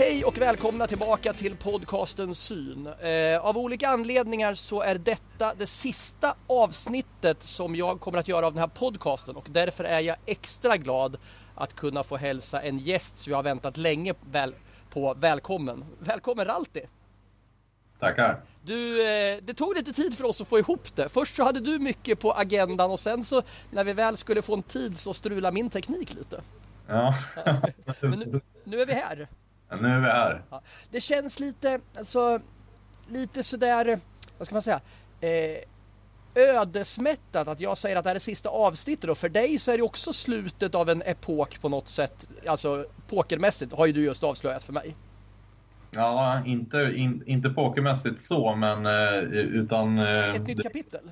Hej och välkomna tillbaka till podcasten Syn. Eh, av olika anledningar så är detta det sista avsnittet som jag kommer att göra av den här podcasten och därför är jag extra glad att kunna få hälsa en gäst som jag har väntat länge väl på välkommen. Välkommen Ralti! Tackar! Du, eh, det tog lite tid för oss att få ihop det. Först så hade du mycket på agendan och sen så när vi väl skulle få en tid så strulade min teknik lite. Ja. Men nu, nu är vi här. Nu är vi här. Ja, det känns lite, alltså, lite sådär, vad ska man säga, eh, ödesmättat att jag säger att det här är sista avsnittet och för dig så är det också slutet av en epok på något sätt, alltså pokermässigt har ju du just avslöjat för mig. Ja, inte, in, inte pokermässigt så, men eh, utan... Eh, Ett nytt kapitel?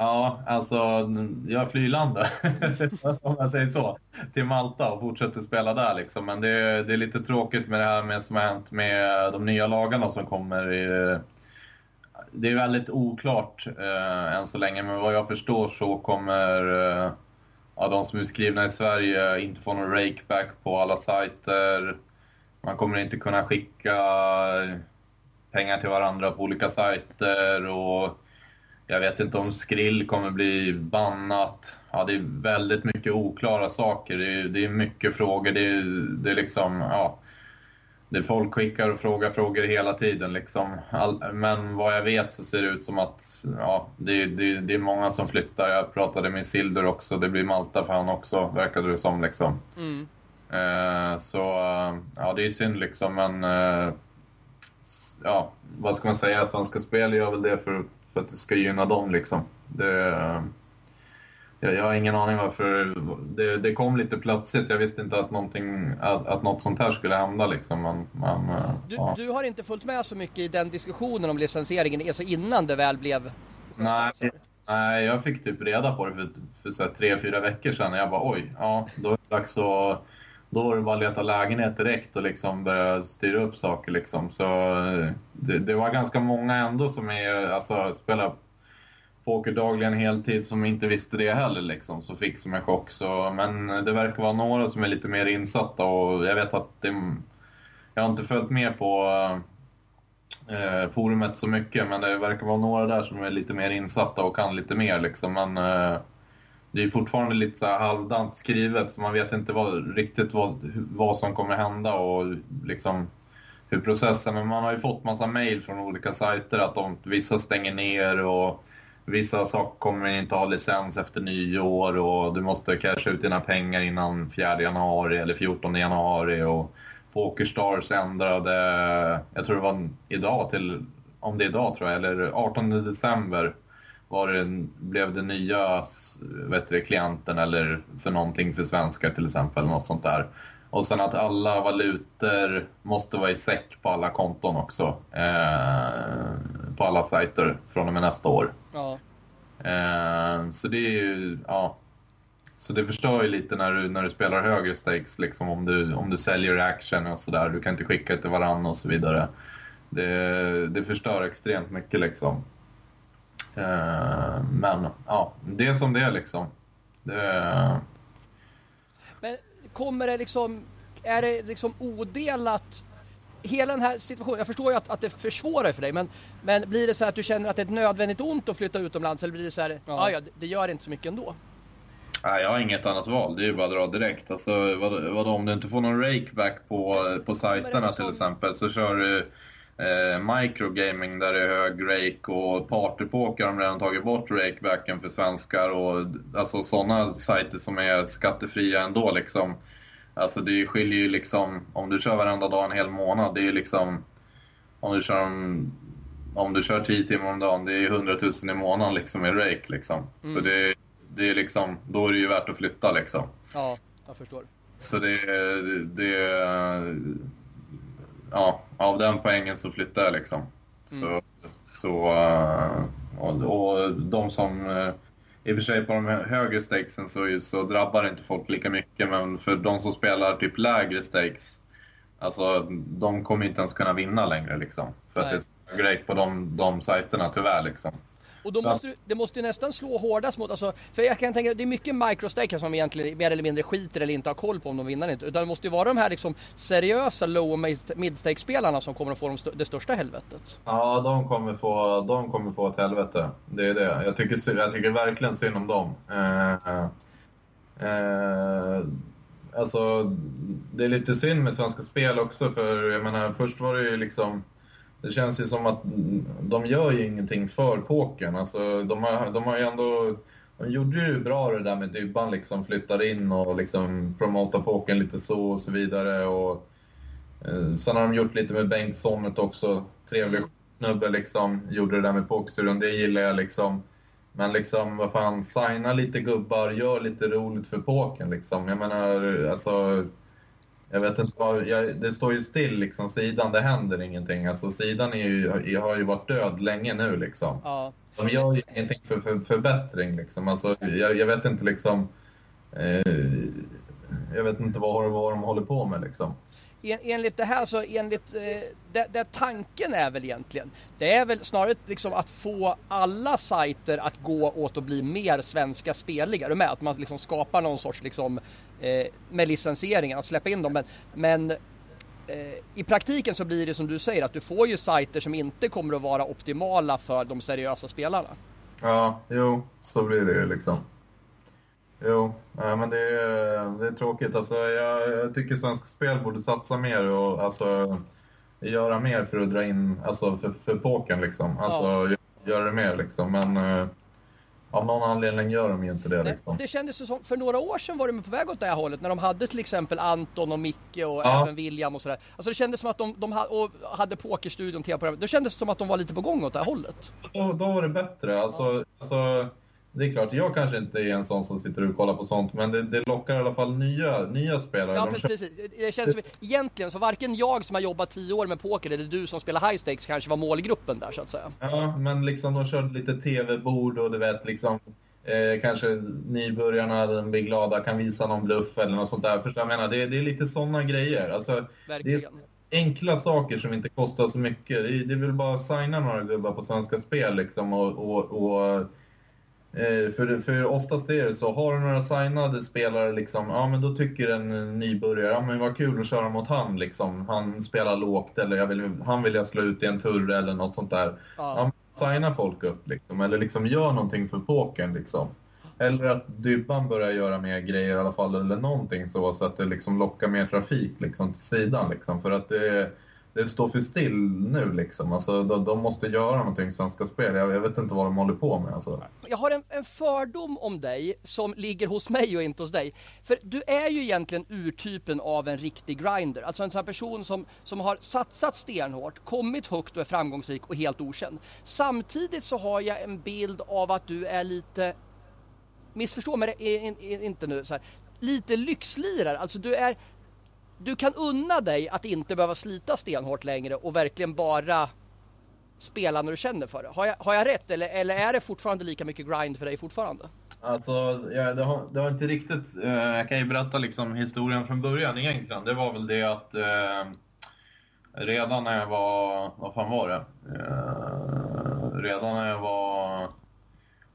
Ja, alltså jag flyr landet, om jag säger så, till Malta och fortsätter spela där liksom. Men det, det är lite tråkigt med det här med, som har hänt med de nya lagarna som kommer. I, det är väldigt oklart eh, än så länge, men vad jag förstår så kommer eh, ja, de som är skrivna i Sverige inte få någon rakeback på alla sajter. Man kommer inte kunna skicka pengar till varandra på olika sajter och jag vet inte om skrill kommer bli bannat. Ja, det är väldigt mycket oklara saker. Det är, det är mycket frågor. Det är, det är liksom, ja. Det är folk skickar och frågar frågor hela tiden liksom. All, men vad jag vet så ser det ut som att ja, det, det, det är många som flyttar. Jag pratade med Silder också. Det blir Malta för han också, verkade det som liksom. Mm. Eh, så ja, det är synd liksom, men eh, ja, vad ska man säga? Svenska Spel gör väl det för för att det ska gynna dem liksom. Det, jag, har ingen aning varför. Det, det, kom lite plötsligt. Jag visste inte att, att, att något sånt här skulle hända liksom. Men, men, du, ja. du, har inte följt med så mycket i den diskussionen om licensieringen, alltså innan det väl blev... Nej, nej jag fick typ reda på det för, för så här, tre, fyra veckor sedan. Jag bara oj, ja då är det dags att då var det bara att leta lägenhet direkt och liksom börja styra upp saker. Liksom. Så eh, det, det, var ganska många ändå som är, alltså, spelar poker dagligen heltid som inte visste det heller. Liksom, så fick som en chock. Så, men det verkar vara några som är lite mer insatta och jag vet att det, jag har inte följt med på eh, forumet så mycket men det verkar vara några där som är lite mer insatta och kan lite mer. Liksom. Men, eh, det är fortfarande lite så här halvdant skrivet så man vet inte vad, riktigt vad, vad som kommer hända och liksom hur processen, men man har ju fått massa mejl från olika sajter att de, vissa stänger ner och vissa saker kommer inte ha licens efter nyår och du måste casha ut dina pengar innan 4 januari eller 14 januari och Pokerstars ändrade, jag tror det var idag till, om det är idag tror jag, eller 18 december var det, blev det nya vet du, klienten eller för någonting för svenskar till exempel. Något sånt där. Och sen att alla valutor måste vara i säck på alla konton också. Eh, på alla sajter från och med nästa år. Ja. Eh, så det är ju, ja. Så det förstör ju lite när du, när du spelar högre stakes, liksom om du, om du säljer action och sådär. Du kan inte skicka till varandra och så vidare. Det, det förstör extremt mycket liksom. Eh, men ja, det är som det är liksom. Det... Men kommer det liksom, är det liksom odelat hela den här situationen, jag förstår ju att, att det försvårar för dig men, men blir det så att du känner att det är ett nödvändigt ont att flytta utomlands eller blir det så här, ja, ja det gör inte så mycket ändå? Nej, jag har inget annat val. Det är ju bara att dra direkt. Alltså, vad, vad om du inte får någon rakeback på, på sajterna till exempel så kör du eh, microgaming där det är hög rake och partypoker har de redan tagit bort rakebacken för svenskar och alltså sådana sajter som är skattefria ändå liksom. Alltså det skiljer ju liksom, om du kör varenda dag en hel månad, det är ju liksom, om du kör om du kör 10 timmar om dagen, det är 100 000 i månaden liksom i rake liksom. Mm. Så det, det är liksom, då är det ju värt att flytta liksom. Ja, jag förstår. Så det, det, ja, av den poängen så flyttar jag liksom. Mm. Så, så eh, och, och de som, eh, i och för sig på de högre stakesen så, så drabbar inte folk lika mycket, men för de som spelar typ lägre stakes, alltså de kommer inte ens kunna vinna längre liksom. För Nej. att det är grej på de, de sajterna tyvärr liksom. Och då måste du, det måste ju nästan slå hårdast mot, alltså, för jag kan tänka, det är mycket microstakers som egentligen mer eller mindre skiter eller inte har koll på om de vinner eller inte. Utan det måste ju vara de här liksom seriösa low och mid-stake spelarna som kommer att få de, det största helvetet. Ja, de kommer, få, de kommer få ett helvete. Det är det. Jag tycker, jag tycker verkligen synd om dem. Eh, eh, alltså, det är lite synd med Svenska Spel också, för jag menar, först var det ju liksom det känns ju som att de gör ju ingenting för pokern. Alltså, de, har, de har ju ändå... De gjorde ju bra det där med Dybban, liksom flyttar in och liksom promotar pokern lite så och så vidare. Och, eh, sen har de gjort lite med Bengtssonet också. Trevlig snubbe liksom. Gjorde det där med pokerstudion, det gillar jag liksom. Men liksom, vad fan, signa lite gubbar, gör lite roligt för pokern liksom. Jag menar, alltså jag vet inte vad, jag, det står ju still liksom, sidan, det händer ingenting. Alltså sidan är ju, har ju varit död länge nu liksom. Ja. De gör ju ingenting för, för förbättring liksom. Alltså, jag, jag vet inte liksom, eh, jag vet inte vad, vad de håller på med liksom. En, enligt det här så enligt eh, det, det, tanken är väl egentligen det är väl snarare liksom att få alla sajter att gå åt att bli mer svenska speliga. Med att man liksom skapar någon sorts liksom eh, med licensieringen, att släppa in dem. Men, men eh, i praktiken så blir det som du säger att du får ju sajter som inte kommer att vara optimala för de seriösa spelarna. Ja, jo, så blir det ju liksom. Jo, ja, men det är, det är tråkigt. Alltså, jag, jag tycker Svenska Spel borde satsa mer och alltså, göra mer för att dra in, alltså för, för pokern liksom. Alltså, ja. göra det mer liksom. Men eh, av någon anledning gör de ju inte det. Liksom. Det kändes som, för några år sedan var de på väg åt det här hållet när de hade till exempel Anton och Micke och ja. även William och sådär. Alltså det kändes som att de, de och hade Pokerstudion, tv-programmet. Det kändes som att de var lite på gång åt det här hållet. Då, då var det bättre. Alltså, ja. alltså det är klart, jag kanske inte är en sån som sitter och kollar på sånt, men det, det lockar i alla fall nya, nya spelare. Ja, precis. Det känns som, egentligen så varken jag som har jobbat tio år med poker eller du som spelar high stakes kanske var målgruppen där så att säga. Ja, men liksom de körde lite tv-bord och du vet liksom eh, kanske nybörjarna den blir glada kan visa någon bluff eller något sånt där. För jag menar, det, det är lite sådana grejer. Alltså, Verkligen. Det är enkla saker som inte kostar så mycket. Det, det är väl bara att signa några gubbar på Svenska Spel liksom och, och, och för, för oftast är det så, har du några signade spelare liksom, ja men då tycker en nybörjare, ja men vad kul att köra mot han liksom. Han spelar lågt eller jag vill, han vill jag slå ut i en turre eller något sånt där. Ja. ja signa folk upp liksom, eller liksom gör någonting för pokern liksom. Eller att Dybban börjar göra mer grejer i alla fall, eller någonting så, så att det liksom lockar mer trafik liksom till sidan liksom. För att det det står för still nu liksom. Alltså, de, de måste göra någonting Svenska Spel. Jag, jag, vet inte vad de håller på med. Alltså. Jag har en, en, fördom om dig som ligger hos mig och inte hos dig. För du är ju egentligen urtypen av en riktig grinder. Alltså en sån person som, som har satsat stenhårt, kommit högt och är framgångsrik och helt okänd. Samtidigt så har jag en bild av att du är lite missförstå mig inte nu, så här, lite lyxlirare. Alltså du är, du kan unna dig att inte behöva slita stenhårt längre och verkligen bara spela när du känner för det. Har jag, har jag rätt eller, eller är det fortfarande lika mycket grind för dig fortfarande? Alltså, ja, det, har, det har inte riktigt... Eh, jag kan ju berätta liksom historien från början egentligen. Det var väl det att eh, redan när jag var... Vad fan var det? Eh, redan när jag var...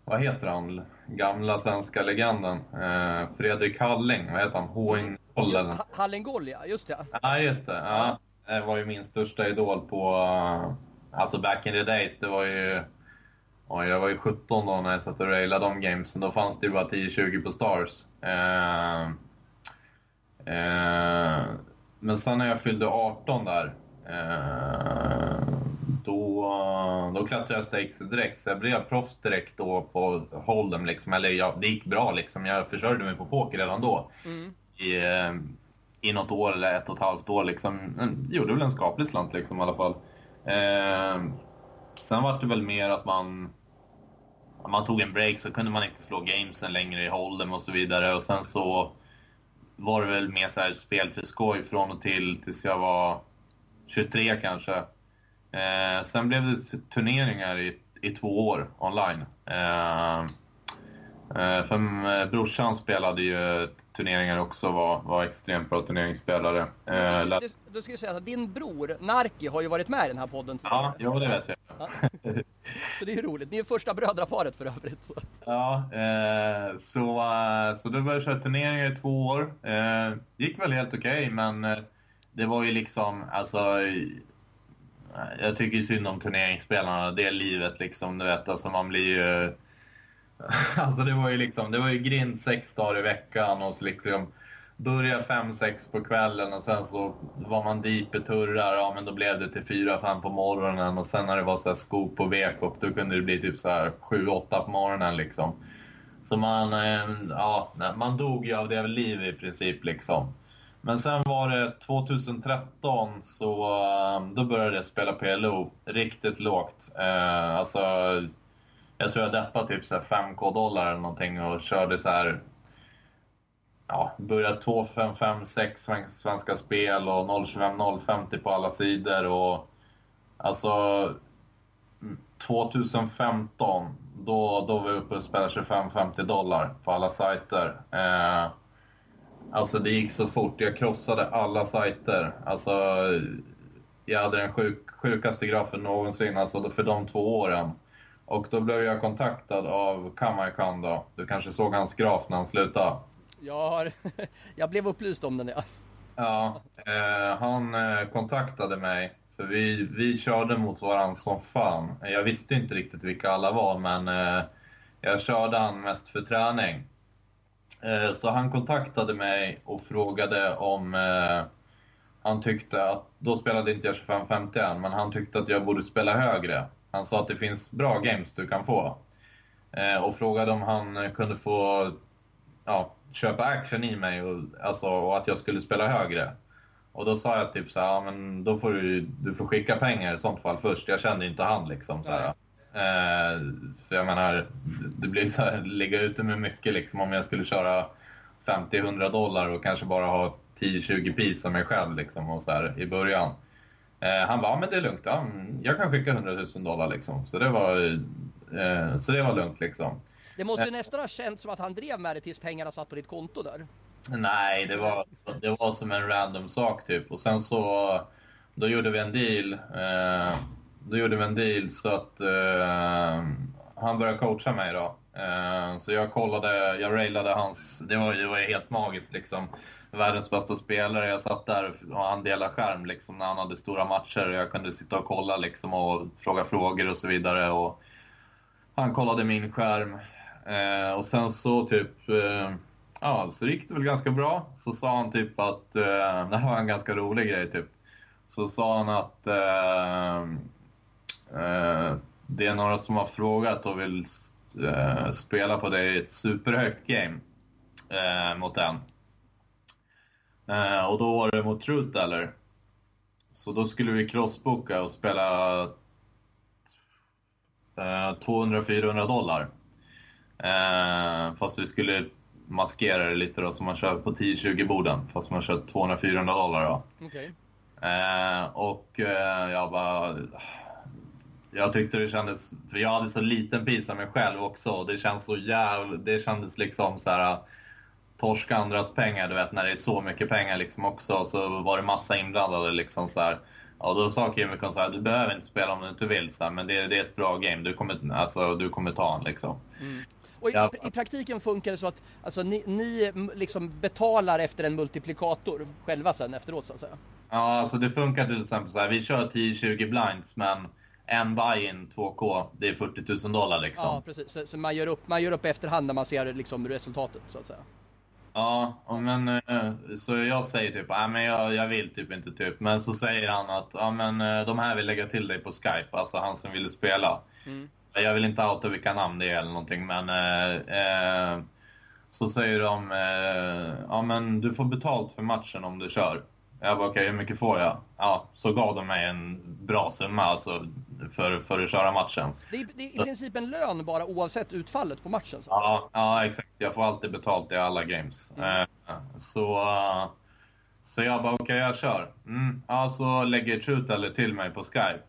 Vad heter han? Gamla svenska legenden. Eh, Fredrik Halling. Vad heter han? H.Ing Gollen. Hallingoll ja, just det. Ja, just det. Ja. Det var ju min största idol på, uh, alltså back in the days. Det var ju, oh, jag var ju 17 då när jag satt och railade de gamesen. Då fanns det ju bara 10-20 på Stars. Uh, uh, men sen när jag fyllde 18 där, då, då klättrade jag stakes direkt. Så jag blev proffs direkt då på Hold'em liksom. Eller ja, det gick bra liksom. Jag försörjde mig på poker redan då. Mm i, eh, i något år eller ett och ett halvt år. Liksom. Gjorde väl en skaplig slant liksom, i alla fall. Eh, sen var det väl mer att man om man tog en break så kunde man inte slå gamesen längre i Hold'em och så vidare. Och sen så var det väl mer så här spel för skoj från och till tills jag var 23 kanske. Eh, sen blev det turneringar i, i två år online. Eh, eh för eh, brorsan spelade ju turneringar också var, var extremt bra turneringsspelare. Eh, du ska säga att din bror Narki har ju varit med i den här podden tidigare. Ja, ja det vet jag. Ja. Så det är ju roligt. Ni är första brödraparet för övrigt. Så. Ja, eh, så, eh, så då började jag köra turneringar i två år. Eh, gick väl helt okej, okay, men det var ju liksom, alltså... Jag tycker synd om turneringsspelarna, det är livet liksom, du vet. Alltså man blir ju... Alltså det var ju liksom, det var ju grind sex dagar i veckan och så liksom börja fem sex på kvällen och sen så var man dit med turrar, ja men då blev det till fyra fem på morgonen och sen när det var så här skop och vekop då kunde det bli typ så här sju åtta på morgonen liksom. Så man, eh, ja, man dog ju av det liv i princip liksom. Men sen var det 2013 så eh, då började jag spela PLO riktigt lågt. Eh, alltså, jag tror jag deppade typ 5k dollar eller någonting och körde så här ja, började 2556 Svenska Spel och 025 050 på alla sidor. Och, alltså mm, 2015 då, då var vi uppe och spelade 25-50 dollar på alla sajter. Eh, alltså det gick så fort. Jag krossade alla sajter. Alltså, jag hade den sjuk, sjukaste grafen någonsin alltså för de två åren. Och då blev jag kontaktad av Kamaikan då. Du kanske såg hans graf när han slutade? Jag, har, jag blev upplyst om den ja. Ja, eh, han eh, kontaktade mig. För vi, vi körde mot varandra som fan. Jag visste inte riktigt vilka alla var men eh, jag körde han mest för träning. Eh, så han kontaktade mig och frågade om eh, han tyckte att, då spelade inte jag 25-50 än, men han tyckte att jag borde spela högre. Han sa att det finns bra games du kan få. Eh, och frågade om han kunde få ja, köpa action i mig och, alltså, och att jag skulle spela högre. Och då sa jag typ så här, ja, men då får du, du får skicka pengar i sånt fall först. Jag kände inte han liksom. Så här. Eh, för jag menar, det blir så här, ligga ute med mycket liksom om jag skulle köra 50-100 dollar och kanske bara ha 10-20 pis av mig själv liksom och så här, i början. Eh, han bara, men det är lugnt, ja, jag kan skicka 100 000 dollar liksom. Så det var, eh, så det var lugnt liksom. Det måste ju nästan ha känts som att han drev med det tills pengarna satt på ditt konto där. Nej, det var, det var som en random sak typ. Och sen så, då gjorde vi en deal. Eh, då gjorde vi en deal så att eh, han började coacha mig då. Eh, så jag kollade, jag railade hans, det var, det var helt magiskt liksom. Världens bästa spelare. Jag satt där och han delade skärm liksom när han hade stora matcher. Jag kunde sitta och kolla liksom och fråga frågor och så vidare. Och han kollade min skärm. Eh, och sen så typ, eh, ja, så gick det väl ganska bra. Så sa han typ att, eh, det här var en ganska rolig grej typ. Så sa han att eh, det är några som har frågat och vill eh, spela på dig ett superhögt game mot en. och då var det mot Truth eller? Så då skulle vi crossboka och spela 200-400 dollar. Eh, fast vi skulle maskera det lite då, så man kör på 10-20 borden. Fast man kör 200-400 dollar då. Okay. Eh, och eh, jag bara... Jag tyckte det kändes... För jag hade så liten pis av mig själv också. Det känns så jävla... Det kändes liksom så här... Torska andras pengar, du vet, när det är så mycket pengar liksom också. Så var det massa inblandade liksom så här. Och då sa Kimikon så här, du behöver inte spela om du inte vill, så här, men det, det, är ett bra game. Du kommer, alltså, du kommer ta den liksom. Mm. Och i, ja. i, praktiken funkar det så att alltså, ni, ni liksom betalar efter en multiplikator själva sen efteråt så att säga? Ja, alltså det funkar till exempel så här. Vi kör 10-20 blinds men en buy-in 2K, det är 40 000 dollar liksom. Ja, precis. Så, så, man, gör upp, man gör upp efterhand när man ser liksom resultatet så att säga. Ja, men eh, så jag säger typ, ja men jag, jag vill typ inte typ. Men så säger han att, ja men eh, de här vill lägga till dig på Skype, alltså han som ville spela. Mm. Jag vill inte outa vilka namn det är eller någonting men eh, eh, så säger de eh, ja men du får betalt för matchen om du kör. Jag bara okej okay, hur mycket får jag? Ja, så gav de mig en bra summa alltså för, för att köra matchen. Det är, det är i princip en lön bara oavsett utfallet på matchen? Så. Ja, ja, exakt. Jag får alltid betalt i alla games. Mm. Eh, så, så jag bara okej okay, jag kör. Mm. Ja, så lägger Truteller till mig på Skype.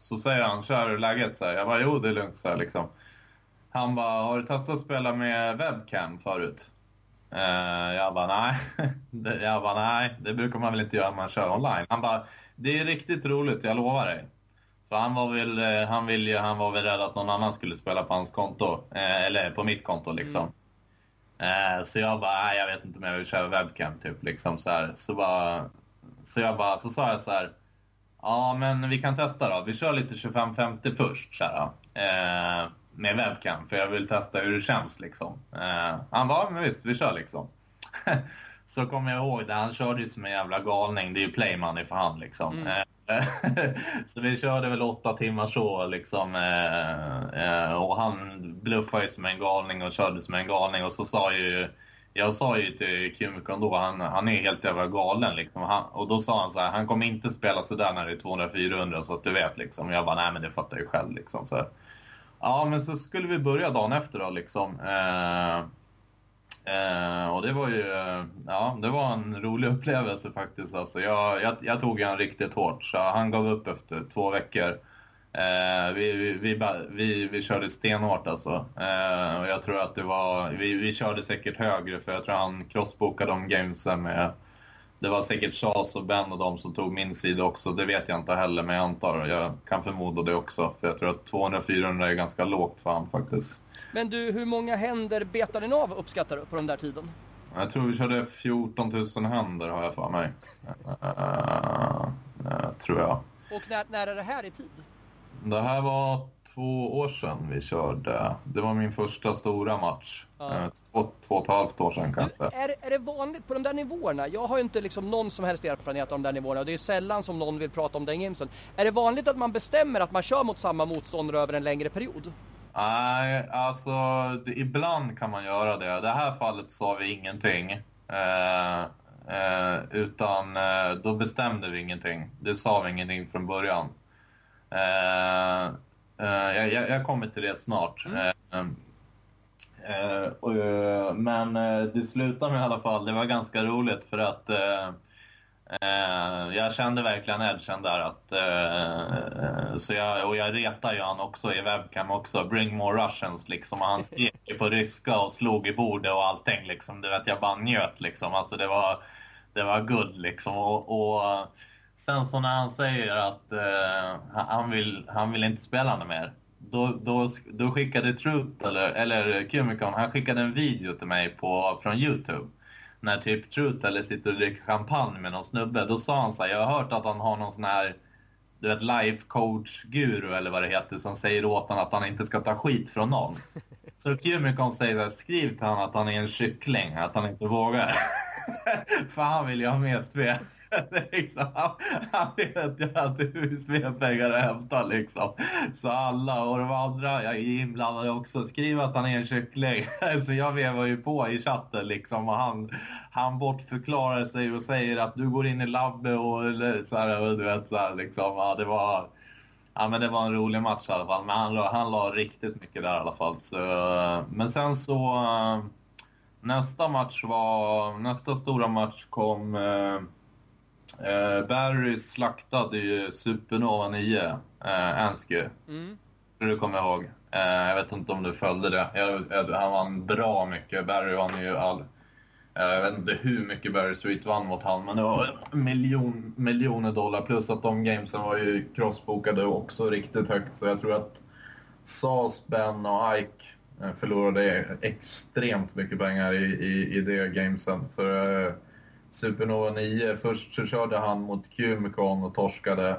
Så säger han, kör läget? Så här. Jag bara, jo det är lugnt. Så här, liksom. Han bara, har du testat att spela med webcam förut? Uh, jag bara, nej. jag bara, nej, det brukar man väl inte göra när man kör online. Han bara, det är riktigt roligt, jag lovar dig. För han var väl, eh, han vill ju, han var väl rädd att någon annan skulle spela på hans konto. Eh, eller på mitt konto liksom. Mm. Eh, så jag bara, nej, jag vet inte om jag vill köra webcam typ liksom så här. Så bara, så jag bara, så sa jag så här. Ja, men vi kan testa då. Vi kör lite 25-50 först så här. Eh, med webcam, för jag vill testa hur det känns liksom. Eh, han bara, men visst, vi kör liksom. så kommer jag ihåg det, han körde ju som en jävla galning. Det är ju playmoney för han liksom. Mm. Eh, så vi körde väl åtta timmar så liksom. Eh, eh, och han bluffade ju som en galning och körde som en galning. Och så sa ju, jag sa ju till Kumikon då, han, han är helt jävla galen liksom. Han, och då sa han så här, han kommer inte spela sådär när det är 200-400 så att du vet liksom. Jag bara, nej men det fattar jag ju själv liksom. Så, ja men så skulle vi börja dagen efter då liksom. Eh, Eh, och det var ju, eh, ja, det var en rolig upplevelse faktiskt. Alltså, jag, jag, jag tog han riktigt hårt, så han gav upp efter två veckor. Eh, vi, vi, vi, vi, vi körde stenhårt alltså. Eh, och jag tror att det var, vi, vi körde säkert högre för jag tror han crossbokade de gamesen med det var säkert Chas och Ben och de som tog min sida också. Det vet jag inte heller, men jag antar, jag kan förmoda det också. För jag tror att 200-400 är ganska lågt för han faktiskt. Men du, hur många händer betade ni av uppskattar du på den där tiden? Jag tror vi körde 14 000 händer har jag för mig. Uh, uh, tror jag. Och när, när är det här i tid? Det här var två år sedan vi körde. Det var min första stora match. Ja. Uh, två, två och ett halvt år sedan kanske. Är, är det vanligt på de där nivåerna? Jag har ju inte liksom någon som helst erfarenhet av de där nivåerna och det är sällan som någon vill prata om den gamesen. Är det vanligt att man bestämmer att man kör mot samma motståndare över en längre period? Nej, alltså det, ibland kan man göra det. I det här fallet sa vi ingenting. Eh, eh, utan eh, då bestämde vi ingenting. Det sa vi ingenting från början. Eh, eh, jag, jag, jag kommer till det snart. Mm. Eh, men det slutade med i alla fall, det var ganska roligt för att Eh, jag kände verkligen edgen där. Att, eh, så jag, och jag retar ju han också i webcam också. Bring more Russians liksom. Och han skrek på ryska och slog i bordet och allting liksom. Du vet, jag bara njöt liksom. Alltså det var, det var good liksom. Och, och sen så när han säger att eh, han, vill, han vill inte spela mer. Då, då, då skickade Truth, eller, eller Kumikon, han skickade en video till mig på, från Youtube när typ Truth sitter och dricker champagne med någon snubbe, då sa han så här, jag har hört att han har någon sån här du vet, life coach guru eller vad det heter som säger åt honom att han inte ska ta skit från någon. Så Kumikon säger skriv till honom att han är en kyckling, att han inte vågar. För han vill ju ha mer spel. liksom, han, han vet ju att det finns mer pengar att hämta liksom. Så alla och de andra jag är inblandad också. Skriv att han är en kyckling. Så jag vevar ju på i chatten liksom och han, han bortförklarar sig och säger att du går in i labbet och så här, du vet så här, liksom. Ja, det var... Ja, men det var en rolig match i alla fall. Men han, han la riktigt mycket där i alla fall. Så, men sen så... Eh, nästa match var... Nästa stora match kom... Eh, Eh, Barry slaktade ju Supernova 9, eh, Ansky. Mm. För du kommer ihåg. Eh, jag vet inte om du följde det. Jag, jag, han vann bra mycket. Barry vann ju all... Eh, jag vet inte hur mycket Barry Sweet vann mot han, men det var miljon, miljoner dollar. Plus att de gamesen var ju crossbokade också riktigt högt. Så jag tror att Sas, Ben och Ike eh, förlorade extremt mycket pengar i, i, i det gamesen. För eh, Supernova 9. Först så körde han mot Cumicon och torskade.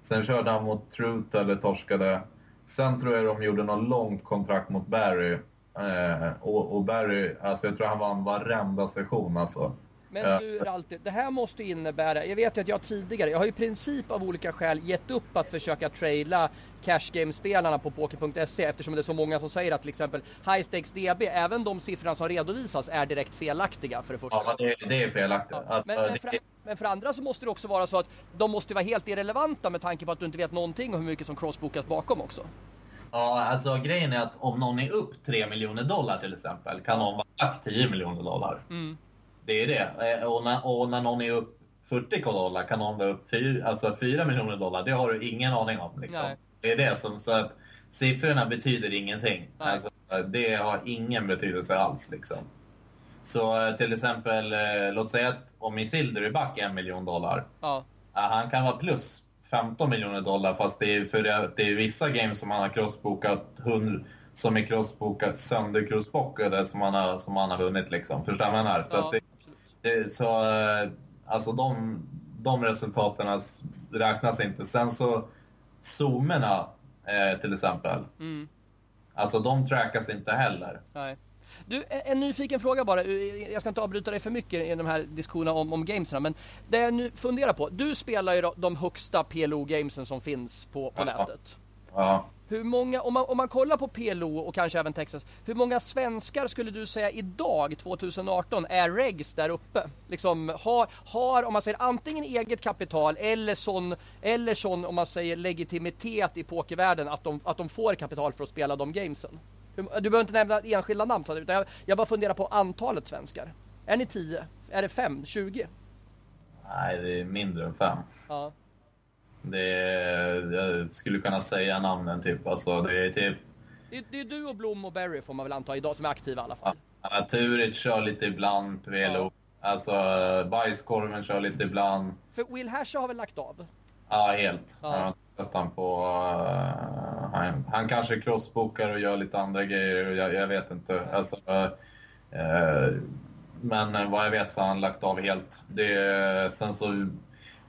Sen körde han mot Truth eller torskade. Sen tror jag de gjorde något långt kontrakt mot Barry. Eh, och, och, Barry, alltså jag tror han vann varenda session alltså. Men du Ralti, det här måste innebära, jag vet att jag tidigare, jag har i princip av olika skäl gett upp att försöka traila cash game-spelarna på poker.se eftersom det är så många som säger att till exempel high stakes DB, även de siffrorna som redovisas är direkt felaktiga för det första. Ja, det, det är felaktigt. Ja, alltså, men, men, för, men, för, andra så måste det också vara så att de måste vara helt irrelevanta med tanke på att du inte vet någonting om hur mycket som crossbokas bakom också. Ja, alltså grejen är att om någon är upp 3 miljoner dollar till exempel kan någon vara lagt 10 miljoner dollar. Mm. Det är det. Eh, och när, och när någon är upp 40 dollar kan någon vara upp 4, alltså 4 miljoner dollar. Det har du ingen aning om. Liksom. Det är det som, så att siffrorna betyder ingenting. Alltså, det har ingen betydelse alls liksom. Så eh, till exempel, eh, låt säga att om Isildur är back en miljon dollar. Ja. Han kan vara plus 15 miljoner dollar fast det är, för det, det är vissa games som han har crossbokat 100, som är crossbokat söndercrossbokade som han har, som han har vunnit liksom. Förstår du vad jag menar? Så, Ja, det, det, så eh, alltså de, de resultaten räknas inte. Sen så zoomerna eh, till exempel. Mm. Alltså de trackas inte heller. Nej. Du, en en nyfiken fråga bara. Jag ska inte avbryta dig för mycket i de här diskussionerna om, om gamesen. Men det jag nu funderar på. Du spelar ju de högsta PLO-gamesen som finns på, på Ja. nätet. Ja. Hur många, om man, om man kollar på PLO och kanske även Texas, hur många svenskar skulle du säga idag, 2018, är regs där uppe? Liksom har, har, om man säger antingen eget kapital eller sån, eller sån om man säger legitimitet i pokervärlden att de, att de får kapital för att spela de gamesen? Du behöver inte nämna enskilda namn, utan jag, jag bara funderar på antalet svenskar. Är ni 10? Är det 5? 20? Nej, det är mindre än fem. Ja. Det är, jag skulle kunna säga namnen typ. Alltså det är typ... Det, det är du och Blom och Barry får man väl anta idag som är aktiva i alla fall. Ja, Turic kör lite ibland, PLO. Ja. Alltså Bajskorven kör lite ibland. För Will Hasha har väl lagt av? Ja, helt. Ja. Jag har sett han på... eh, han, han kanske crossbokar och gör lite andra grejer. Jag, jag vet inte. Alltså, eh, men vad jag vet så har han lagt av helt. Det, sen så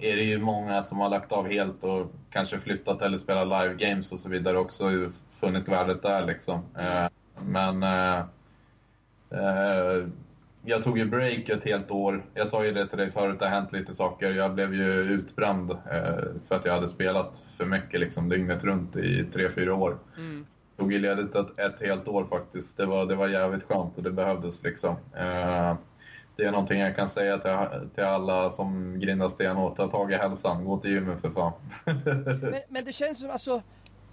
är det ju många som har lagt av helt och kanske flyttat eller spelat live games och så vidare också. och Funnit värdet där liksom. Eh, men... Eh, eh, jag tog ju break ett helt år. Jag sa ju det till dig förut, det har hänt lite saker. Jag blev ju utbränd för att jag hade spelat för mycket liksom, dygnet runt i tre fyra år. Mm. Tog ju ledigt ett, ett helt år faktiskt. Det var, det var jävligt skönt och det behövdes liksom. Eh, det är någonting jag kan säga till, till alla som grindar stenhårt. Ta tag i hälsan, gå till gymmet för fan. Men, men det känns som alltså,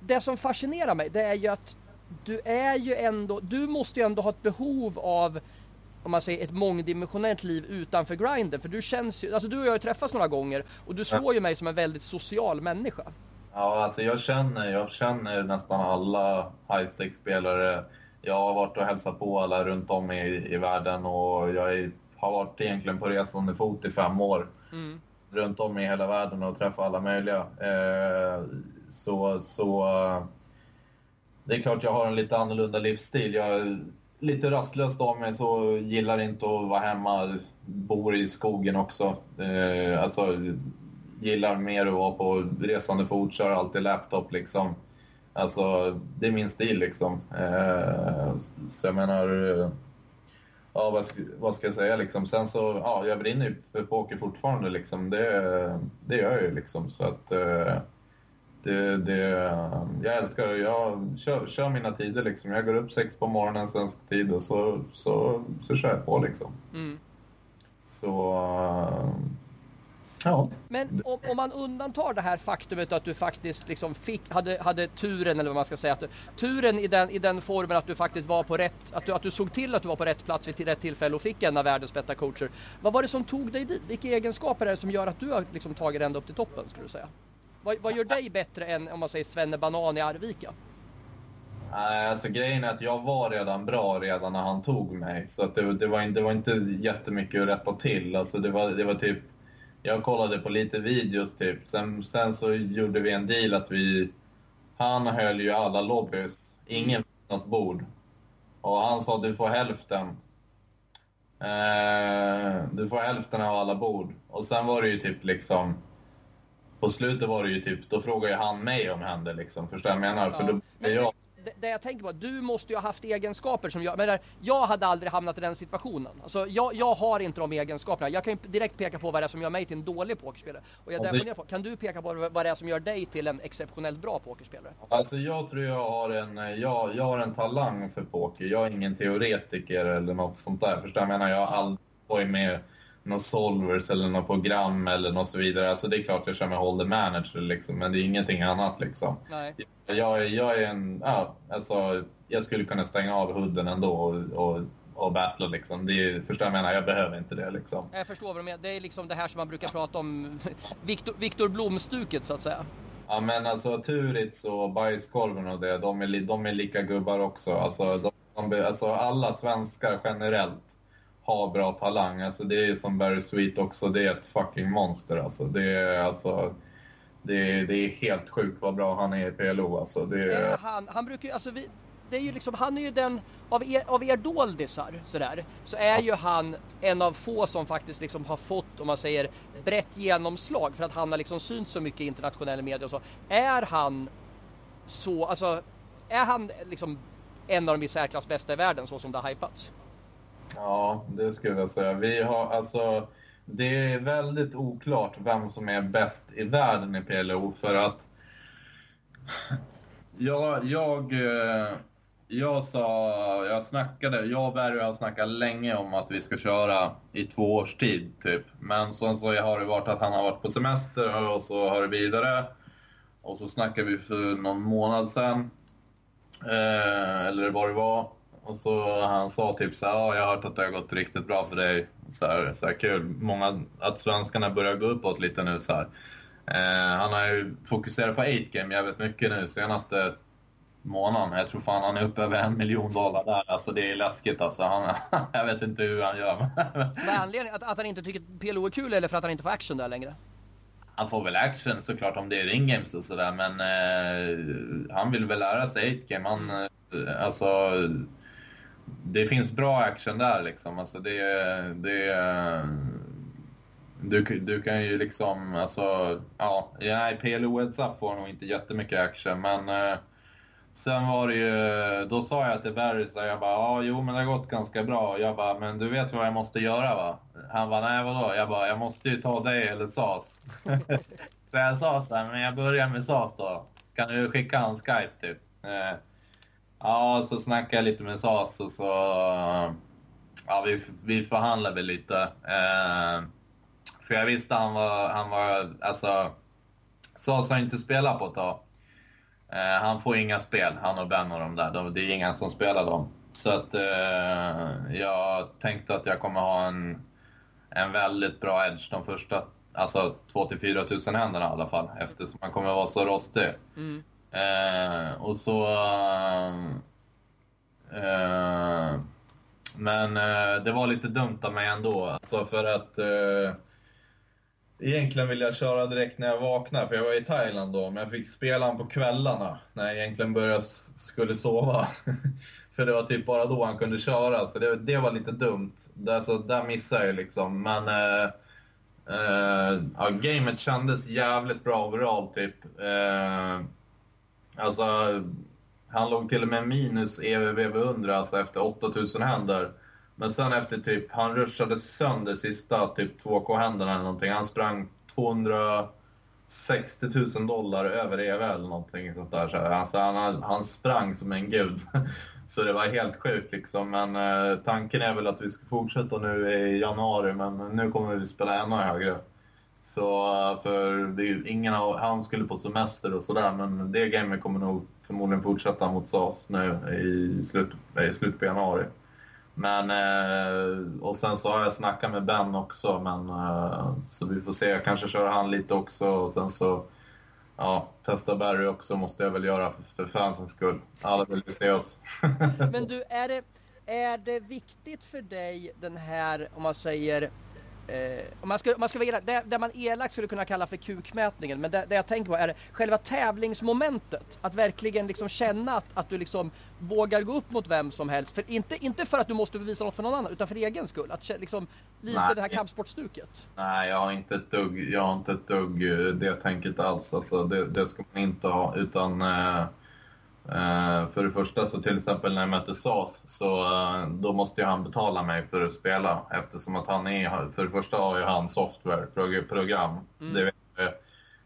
det som fascinerar mig det är ju att du är ju ändå, du måste ju ändå ha ett behov av om man säger ett mångdimensionellt liv utanför grinden. För du känns ju, alltså du och jag har träffats några gånger och du slår ju mig som en väldigt social människa. Ja, alltså jag känner, jag känner nästan alla high spelare Jag har varit och hälsat på alla runt om i, i världen och jag är, har varit egentligen på resande fot i fem år. Mm. Runt om i hela världen och träffat alla möjliga. Eh, så, så det är klart jag har en lite annorlunda livsstil. Jag är lite rastlös av mig så gillar inte att vara hemma. Bor i skogen också. Eh, alltså gillar mer att vara på resande fot, kör alltid laptop liksom. Alltså, det är min stil liksom. Eh, så jag menar, eh, ja vad ska, vad ska jag säga liksom. Sen så, ja, jag brinner ju för poker fortfarande liksom. Det, det gör jag ju liksom. Så att, eh, det, det, jag älskar jag kör, kör mina tider liksom. Jag går upp sex på morgonen svensk tid och så, så, så kör jag på liksom. Mm. Så, eh, ja. Men om, om man undantar det här faktumet att du faktiskt liksom fick, hade, hade turen eller vad man ska säga, att, turen i den, i den formen att du faktiskt var på rätt, att du, att du såg till att du var på rätt plats vid till rätt tillfälle och fick en av världens bästa coacher. Vad var det som tog dig dit? Vilka egenskaper är det som gör att du har liksom tagit dig ända upp till toppen skulle du säga? Vad, vad gör dig bättre än om man säger Svenne Banan i Arvika? Nej, alltså grejen är att jag var redan bra redan när han tog mig. Så att det, det, var, inte, det var inte jättemycket att rätta till. Alltså det, var, det var typ... Jag kollade på lite videos typ. Sen, sen så gjorde vi en deal att vi... Han höll ju alla lobbys. Ingen fick något bord. Och han sa du får hälften. Eh, du får hälften av alla bord. Och sen var det ju typ liksom... På slutet var det ju typ, då frågade ju han mig om hände liksom. Förstår du vad jag menar? För Ja. då Men- jag... Det, det jag tänker på, du måste ju ha haft egenskaper som jag, men där, jag hade aldrig hamnat i den situationen. Alltså jag, jag har inte de egenskaperna. Jag kan ju direkt peka på vad det är som gör mig till en dålig pokerspelare. Och jag funderar på, kan du peka på vad det är som gör dig till en exceptionellt bra pokerspelare? Alltså jag tror jag har en, jag, jag har en talang för poker. Jag är ingen teoretiker eller något sånt där. Förstår du? Jag menar, jag har aldrig varit med något solvers eller något program eller något så vidare. Alltså det är klart jag kör med Hold the Manager liksom, men det är ingenting annat liksom. Nej. Jag, jag är en, ja, alltså jag skulle kunna stänga av hooden ändå och, och, och battla liksom. Det är, förstår? Jag menar, jag behöver inte det liksom. Jag förstår vad du menar. Det är liksom det här som man brukar prata om, Viktor, Viktor Blom-stuket så att säga. Ja men alltså Turitz och Bajskorven och det, de är, de är lika gubbar också. Alltså, de, de, alltså alla svenskar generellt har bra talang. Alltså det är som Barry Sweet också, det är ett fucking monster alltså. Det är alltså... Det, det är helt sjukt vad bra han är i PLO alltså. Det... Eh, han, han brukar alltså vi, det är ju liksom, han är ju den, av er, av er doldisar sådär, så är ju han en av få som faktiskt liksom har fått, om man säger, brett genomslag för att han har liksom synts så mycket i internationell media och så. Är han så, alltså, är han liksom en av de i särklass bästa i världen så som det har hypats? Ja, det skulle jag säga. Vi har alltså... Det är väldigt oklart vem som är bäst i världen i PLO för att... Jag, jag, eh, jag sa, jag snackade, jag och Barry har snackat länge om att vi ska köra i två års tid typ. Men sen så har det varit att han har varit på semester och så har det vidare. Och så snackade vi för någon månad sedan. Eh, eller vad det var. Och så han sa typ så här, ja, jag har hört att det har gått riktigt bra för dig. Så här, så här kul. Många, att svenskarna börjar gå uppåt lite nu så här. Eh, han har ju fokuserat på 8-game jävligt mycket nu senaste månaden. Jag tror fan han är uppe över en miljon dollar där. Alltså det är läskigt alltså. Han, jag vet inte hur han gör. Vad är anledningen? Att, att han inte tycker PLO är kul eller för att han inte får action där längre? Han får väl action såklart om det är ringgames och sådär men eh, han vill väl lära sig 8-game. Han, eh, alltså det finns bra action där liksom. Alltså det, det, du, du kan ju liksom, alltså, ja, nej, PLO Heads Up får nog inte jättemycket action, men eh, sen var det ju, då sa jag till Barry, så jag bara, ja, jo, men det har gått ganska bra. Jag bara, men du vet vad jag måste göra va? Han bara, nej vadå? Jag bara, jag måste ju ta dig eller SAS. så jag sa så här, men jag börjar med SAS då. Kan du skicka en Skype typ? Eh, Ja, så snackade jag lite med SAS och så... Ja, vi, vi förhandlade väl lite. Eh, för jag visste han var... Han var alltså... SAS har inte spelat på ett tag. Eh, han får inga spel, han och Ben och de där. De, det är inga som spelar dem. Så att eh, jag tänkte att jag kommer ha en, en väldigt bra edge de första alltså 2 4 tusen händerna i alla fall eftersom han kommer vara så rostig. Mm. Eh, och så... Eh, men eh, det var lite dumt av mig ändå. Alltså för att... Eh, egentligen ville jag köra direkt när jag vaknade, för jag var i Thailand då. Men jag fick spela han på kvällarna, när jag egentligen började, skulle sova. för det var typ bara då han kunde köra, så det, det var lite dumt. Alltså, där, så där missade jag liksom. Men... Eh, Uh, ja, gamet kändes jävligt bra overall typ. Uh, Alltså, han låg till och med minus EVV 100 alltså efter 8000 händer. Men sen efter typ, han rushade sönder sista typ 2K-händerna eller någonting. Han sprang 260 000 dollar över EV eller någonting sånt där. Så, alltså, han, han sprang som en gud. Så det var helt sjukt liksom. Men eh, tanken är väl att vi ska fortsätta nu i januari, men nu kommer vi spela ännu högre. Så eh, för det är ingen av, han skulle på semester och sådär men det gamet kommer nog förmodligen fortsätta mot SAS nu i slutet i slutet på januari. Men eh, och sen så har jag snackat med Ben också men eh, så vi får se. Jag kanske kör han lite också och sen så ja, testa Barry också måste jag väl göra för, för fansens skull. Alla vill ju se oss. men du, är det, är det viktigt för dig den här, om man säger Eh, om man ska, om man ska vara det, det man elakt skulle kunna kalla för kukmätningen, men det, det, jag tänker på är själva tävlingsmomentet. Att verkligen liksom känna att, att du liksom vågar gå upp mot vem som helst. För inte, inte för att du måste bevisa något för någon annan, utan för egen skull. Att liksom, lite Nej. det här kampsportstuket. Nej, jag har inte ett dugg, jag har inte ett dugg eh, det tänket alls. Alltså, det, det ska man inte ha, utan eh, för det första så till exempel när jag mötte SAS så uh, då måste ju han betala mig för att spela eftersom att han är, för det första har ju han software, program. Mm. Det.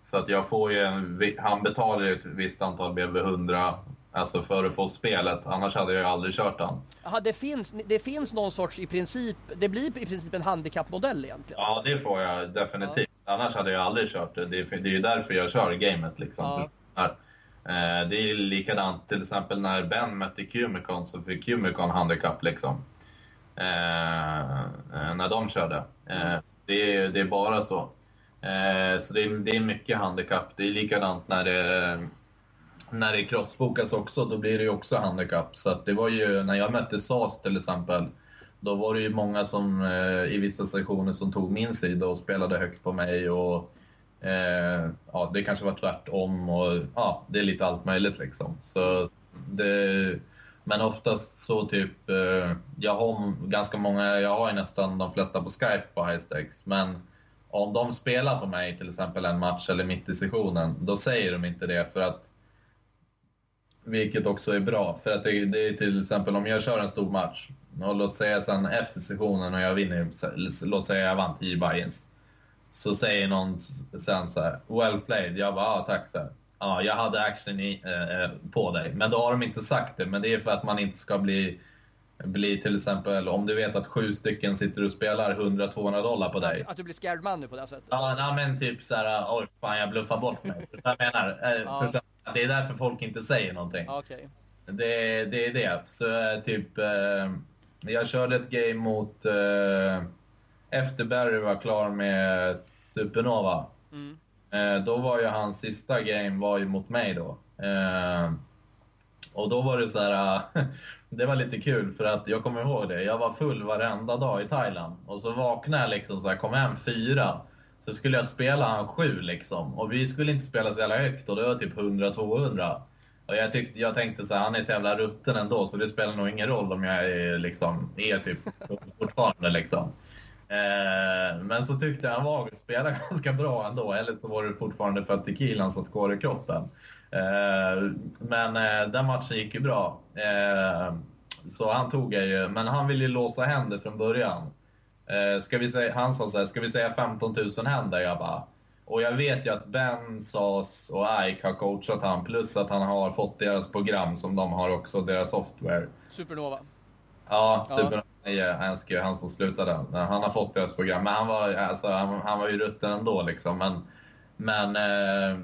Så att jag får ju en, han betalar ju ett visst antal BB100 Alltså för att få spelet, annars hade jag ju aldrig kört den. Jaha, det finns, det finns någon sorts i princip, det blir i princip en handikappmodell egentligen? Ja, det får jag definitivt. Ja. Annars hade jag aldrig kört det. Det är, det är ju därför jag kör gamet liksom. Ja. Eh, det är likadant till exempel när Ben mötte Cumicon så fick Cumicon handikapp liksom. Eh, eh, när de körde. Eh, det, är, det är bara så. Så det är, det är mycket handikapp. Det är likadant när det, när det crossbokas också, då blir det ju också handikapp. Så det var ju, när jag mötte SAS till exempel, då var det ju många som i vissa sessioner som tog min sida och spelade högt på mig och Eh, ja, det kanske var tvärtom och ja, det är lite allt möjligt liksom. Så det, men oftast så typ, eh, jag har ganska många, jag har ju nästan de flesta på Skype på high stakes, men om de spelar på mig till exempel en match eller mitt i sessionen, då säger de inte det för att vilket också är bra, för att det, det är till exempel om jag kör en stor match och låt säga sen efter sessionen och jag vinner, låt säga jag vann 10 buy-ins. Så säger någon sen så här, well played. Jag bara, ah, tack så här. Ja, jag hade action i, eh, på dig. Men då har de inte sagt det. Men det är för att man inte ska bli, bli till exempel, om du vet att sju stycken sitter och spelar 100-200 dollar på dig. Att du blir scared money på det sättet? Ja, nej, men typ så här, oj fan jag bluffar bort mig. jag menar? Eh, ja. Det är därför folk inte säger någonting. Okay. Det, det är det. Så eh, typ, eh, jag körde ett game mot eh, efter Barry var klar med Supernova. Mm. Eh, då var ju hans sista game var ju mot mig då. Eh, och då var det så här, det var lite kul för att jag kommer ihåg det. Jag var full varenda dag i Thailand. Och så vaknade jag liksom så här, kom hem fyra. Så skulle jag spela han sju liksom. Och vi skulle inte spela så jävla högt och det var typ 100-200. Och jag, tyckte, jag tänkte så här, han är så jävla rutten ändå så det spelar nog ingen roll om jag är, liksom, är typ fortfarande liksom. Eh, men så tyckte jag han var spelade ganska bra ändå, eller så var det fortfarande för att tequilan satt kvar i kroppen. Eh, men eh, den matchen gick ju bra. Så han tog jag ju, men han ville ju låsa händer från början. Ska vi säga, han sa så här, ska vi säga 15 000 händer? Jag bara, och jag vet ju att Ben, Sas och Ike har coachat han, plus att han har fått deras program som de har också, deras software. Supernova. Ja, Supernova ja. Ansky, han som slutade. Han har fått deras program, men han var, alltså, han, han var ju rutten ändå liksom. Men, men eh,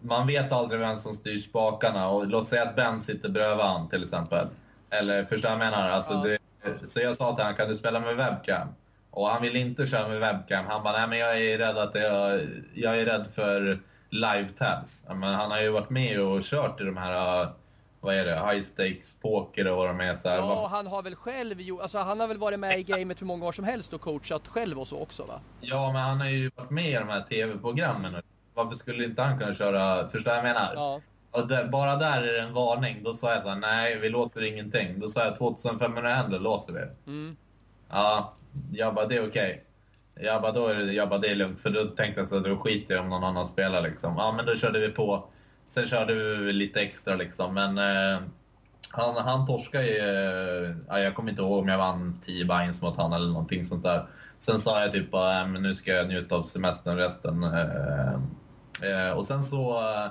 man vet aldrig vem som styr spakarna och låt säga att Ben sitter bredvid han till exempel. Eller förstår jag menar? Alltså, ja. det, så jag sa till honom, kan du spela med webcam? Och han vill inte köra med webcam. Han bara, nej men jag är rädd att jag, jag är rädd för live-tabs. Men han har ju varit med och kört i de här, vad är det, high stakes poker och vad de är. Så här. Ja, han har väl själv gjort, alltså han har väl varit med i gamet hur många år som helst och coachat själv och så också va? Ja, men han har ju varit med i de här tv-programmen. Varför skulle inte han kunna köra, förstår jag menar? Ja. Och det, bara där är det en varning. Då sa jag så här, nej vi låser ingenting. Då sa jag 2500 händer låser vi. Mm. Ja, jag bara, det är okej. Okay. Jag bara, då är det, jag bara, det är lugnt. För då tänkte jag så att då skiter jag om någon annan spelar liksom. Ja, men då körde vi på. Sen körde vi lite extra liksom. Men eh, han, han torskade ju... Eh, jag kommer inte ihåg om jag vann 10 binds mot han eller någonting sånt där. Sen sa jag typ bara, äh, men nu ska jag njuta av semestern resten. Eh, eh, och sen så... Eh,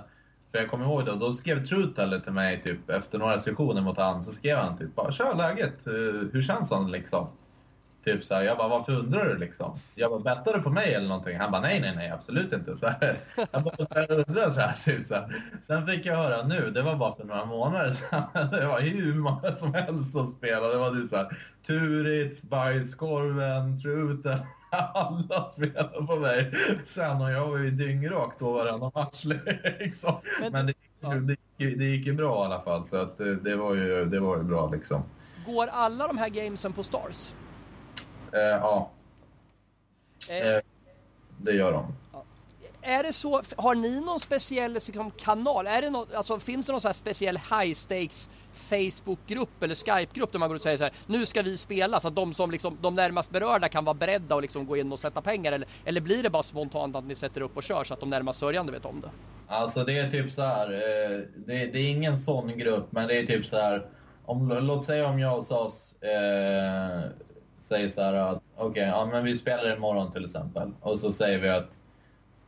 för jag kommer ihåg då, då skrev Truteller till mig typ efter några sessioner mot han så skrev han typ bara, kör läget, eh, hur känns han liksom? Typ så här, jag bara, varför undrar du liksom? Jag bara, bettar du på mig eller någonting? Han bara, nej, nej, nej, absolut inte. Så här, jag bara, undrar så här, typ så här. Sen fick jag höra nu, det var bara för några månader sedan, det var hur många som helst som spelade. Det var typ så här, Turitz, Bajskorven, Truten. Alla spelade på mig. Sen och jag var ju dyngrak då varenda match. Liksom. Men, Men det, ja. det, det, gick ju bra i alla fall, så att det, det, var ju, det var ju bra liksom. Går alla de här gamesen på Stars? Eh, ja. Eh. eh. det gör de. Är det så, har ni någon speciell liksom, kanal? Är det något, alltså, finns det någon så speciell high stakes Facebookgrupp eller Skype-grupp där man går och säger så här, nu ska vi spela så att de som liksom, de närmast berörda kan vara beredda och liksom gå in och sätta pengar eller, eller blir det bara spontant att ni sätter upp och kör så att de närmast sörjande vet om det? Alltså det är typ så här, det, det, är ingen sån grupp men det är typ så här, om, låt säga om jag och SAS eh, säger så här att okej, okay, ja, men vi spelar imorgon till exempel. Och så säger vi att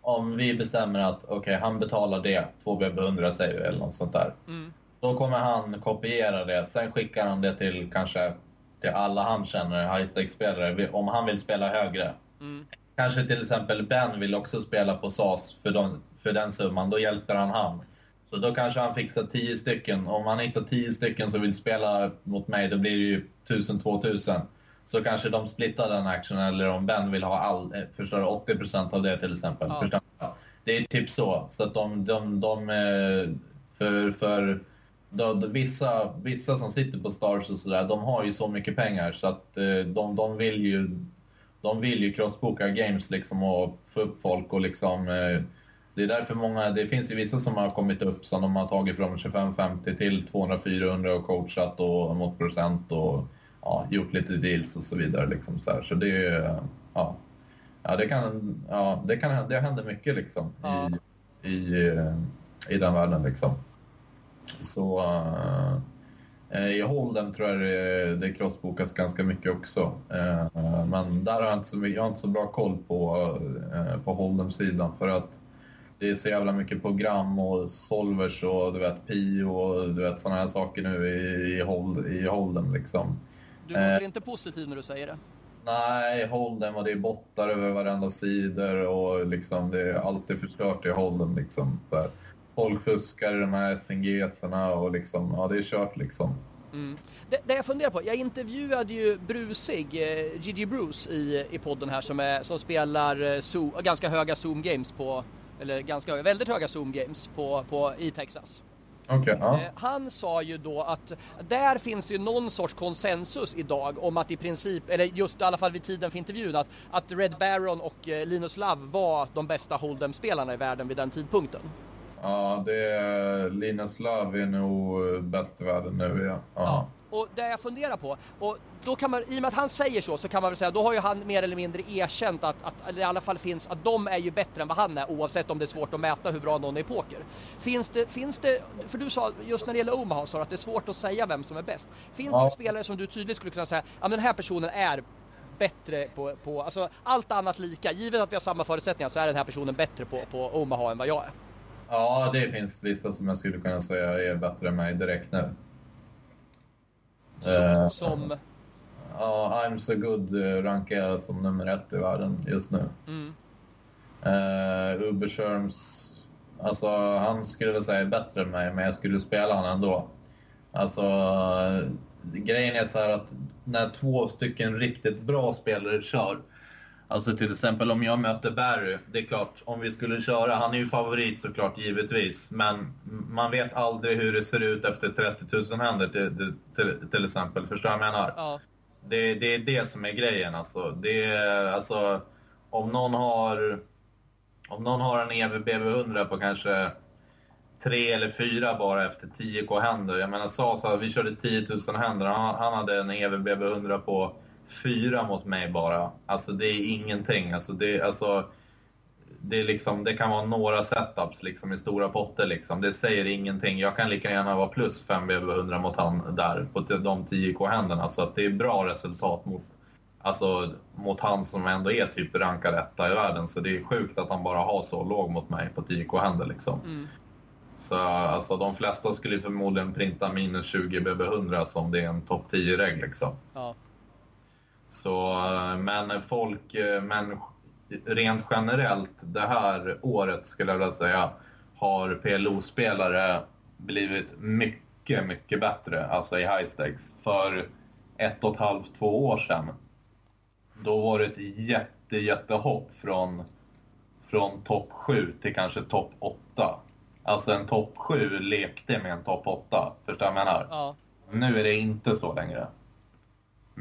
om vi bestämmer att okej, okay, han betalar det, 2 BB100 säger vi eller något sånt där. Mm. Då kommer han kopiera det, sen skickar han det till kanske till alla han känner, high stake-spelare, om han vill spela högre. Mm. Kanske till exempel Ben vill också spela på SAS för, de, för den summan, då hjälper han han. Så då kanske han fixar 10 stycken. Om han hittar 10 stycken som vill spela mot mig, då blir det ju 1000-2000 så kanske de splittar den actionen eller om Ben vill ha all, eh, förstår 80% av det till exempel. Ja. Det är typ så. Så att de, de, de eh, för, för de, vissa, vissa som sitter på Stars och sådär, de har ju så mycket pengar så att eh, de, de vill ju de vill ju crossboka games liksom och få upp folk och liksom... Det är därför många, det finns ju vissa som har kommit upp som de har tagit från 25-50 till 200-400 och coachat och mot procent och ja, gjort lite deals och så vidare. Liksom så, här. så det är ja, ja, det kan, ja, det kan det händer mycket liksom ja. i, i, i den världen liksom. Så uh, i Holden tror jag det, det crossbokas ganska mycket också. Uh, men där har jag inte så, jag inte så bra koll på, uh, på Holden-sidan för att det är så jävla mycket program och solvers och du vet Pi och du vet sådana här saker nu i, i, hold, i Holden liksom. Du låter inte positiv när du säger det. Nej, Holden och det är bottar över varenda sidor och liksom det är alltid förstört i Holden liksom. För folk fuskar i de här SNGs-erna och liksom, ja det är kört liksom. Mm. Det, det, jag funderar på, jag intervjuade ju Brusig, eh, Gigi Bruce i, i podden här som, är, som spelar eh, ganska höga Zoom Games på, eller ganska höga, väldigt höga Zoom Games på, på, i Texas. Okay, ja. Eh, han sa ju då att där finns det ju någon sorts konsensus idag om att i princip, eller just i alla fall vid tiden för intervjun, att, att Red Baron och eh, Linus Love var de bästa Hold'em-spelarna i världen vid den tidpunkten. Ja, det är, Linus Love är nog bäst i världen nu, ja. ja. Och det jag funderar på, och då kan man, i och med att han säger så, så kan man väl säga, då har ju han mer eller mindre erkänt att, att eller i alla fall finns, att de är ju bättre än vad han är, oavsett om det är svårt att mäta hur bra någon är i poker. Finns det, finns det, för du sa, just när det gäller Omaha, sa att det är svårt att säga vem som är bäst. Finns ja. det spelare som du tydligt skulle kunna säga, ja den här personen är bättre på, på, alltså allt annat lika, givet att vi har samma förutsättningar så är den här personen bättre på, på Omaha än vad jag är? Ja, det finns vissa som jag skulle kunna säga är bättre än mig direkt nu. Som? Uh, som... Ja, I'm so good uh, rankar jag som nummer ett i världen just nu. Mm. Uh, Ubershirms, alltså han skulle väl säga bättre än mig, men jag skulle spela han ändå. Alltså, grejen är så här att när två stycken riktigt bra spelare kör, Alltså till exempel om jag möter Barry, det är klart, om vi skulle köra, han är ju favorit såklart givetvis, men man vet aldrig hur det ser ut efter 30 000 händer till, till, till exempel, förstår jag menar? Ja. Det, det, är det som är grejen alltså. Det är, alltså, om någon har, om någon har en EVBV 100 på kanske tre eller fyra bara efter 10k händer. Jag menar, Sasa, vi körde 10 000 händer, han, han hade en EVBV 100 på fyra mot mig bara. Alltså det är ingenting. Alltså det, alltså, det, är liksom, det kan vara några setups liksom, i stora potter. Liksom. Det säger ingenting. Jag kan lika gärna vara plus 5 BB100 mot han där på de 10K-händerna. Så att det är bra resultat mot, alltså, mot han som ändå är typ rankad etta i världen. Så det är sjukt att han bara har så låg mot mig på 10K-händer. Liksom. Mm. Så alltså, de flesta skulle förmodligen printa minus 20 BB100 som det är en topp 10-reg. Liksom. Ja. Så, eh, men folk, eh, men rent generellt det här året skulle jag vilja säga har PLO-spelare blivit mycket, mycket bättre, alltså i high stakes. För ett och ett halvt, två år sedan, då var det ett jätte, jättehopp från, från topp 7 till kanske topp 8. Alltså en topp 7 lekte med en topp 8, förstår jag menar? Ja. Nu är det inte så längre.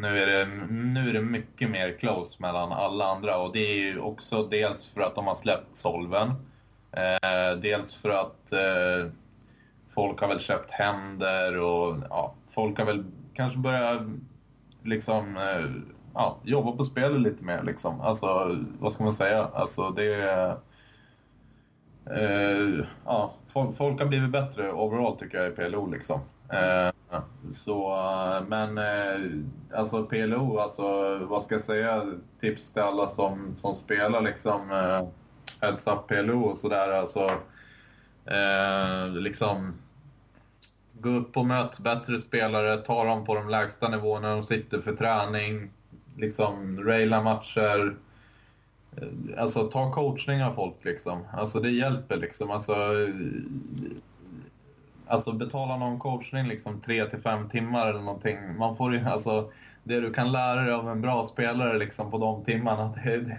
Nu är, det, nu är det mycket mer close mellan alla andra och det är ju också dels för att de har släppt Solven. Eh, dels för att eh, folk har väl köpt händer och ja, folk har väl kanske börjat liksom eh, ja, jobba på spelet lite mer liksom. Alltså, vad ska man säga? Alltså det är... Eh, ja, folk, folk har blivit bättre overall tycker jag i PLO liksom. Eh, så, men eh, alltså PLO, alltså vad ska jag säga, tips till alla som, som spelar liksom eh, Heads Up PLO och sådär. Alltså, eh, liksom gå upp och möt bättre spelare, ta dem på de lägsta nivåerna de sitter för träning, liksom raila matcher. Eh, alltså ta coachning av folk liksom. Alltså det hjälper liksom. Alltså, alltså betala någon coachning liksom tre till fem timmar eller någonting. Man får ju, alltså, det du kan lära dig av en bra spelare liksom på de timmarna, det,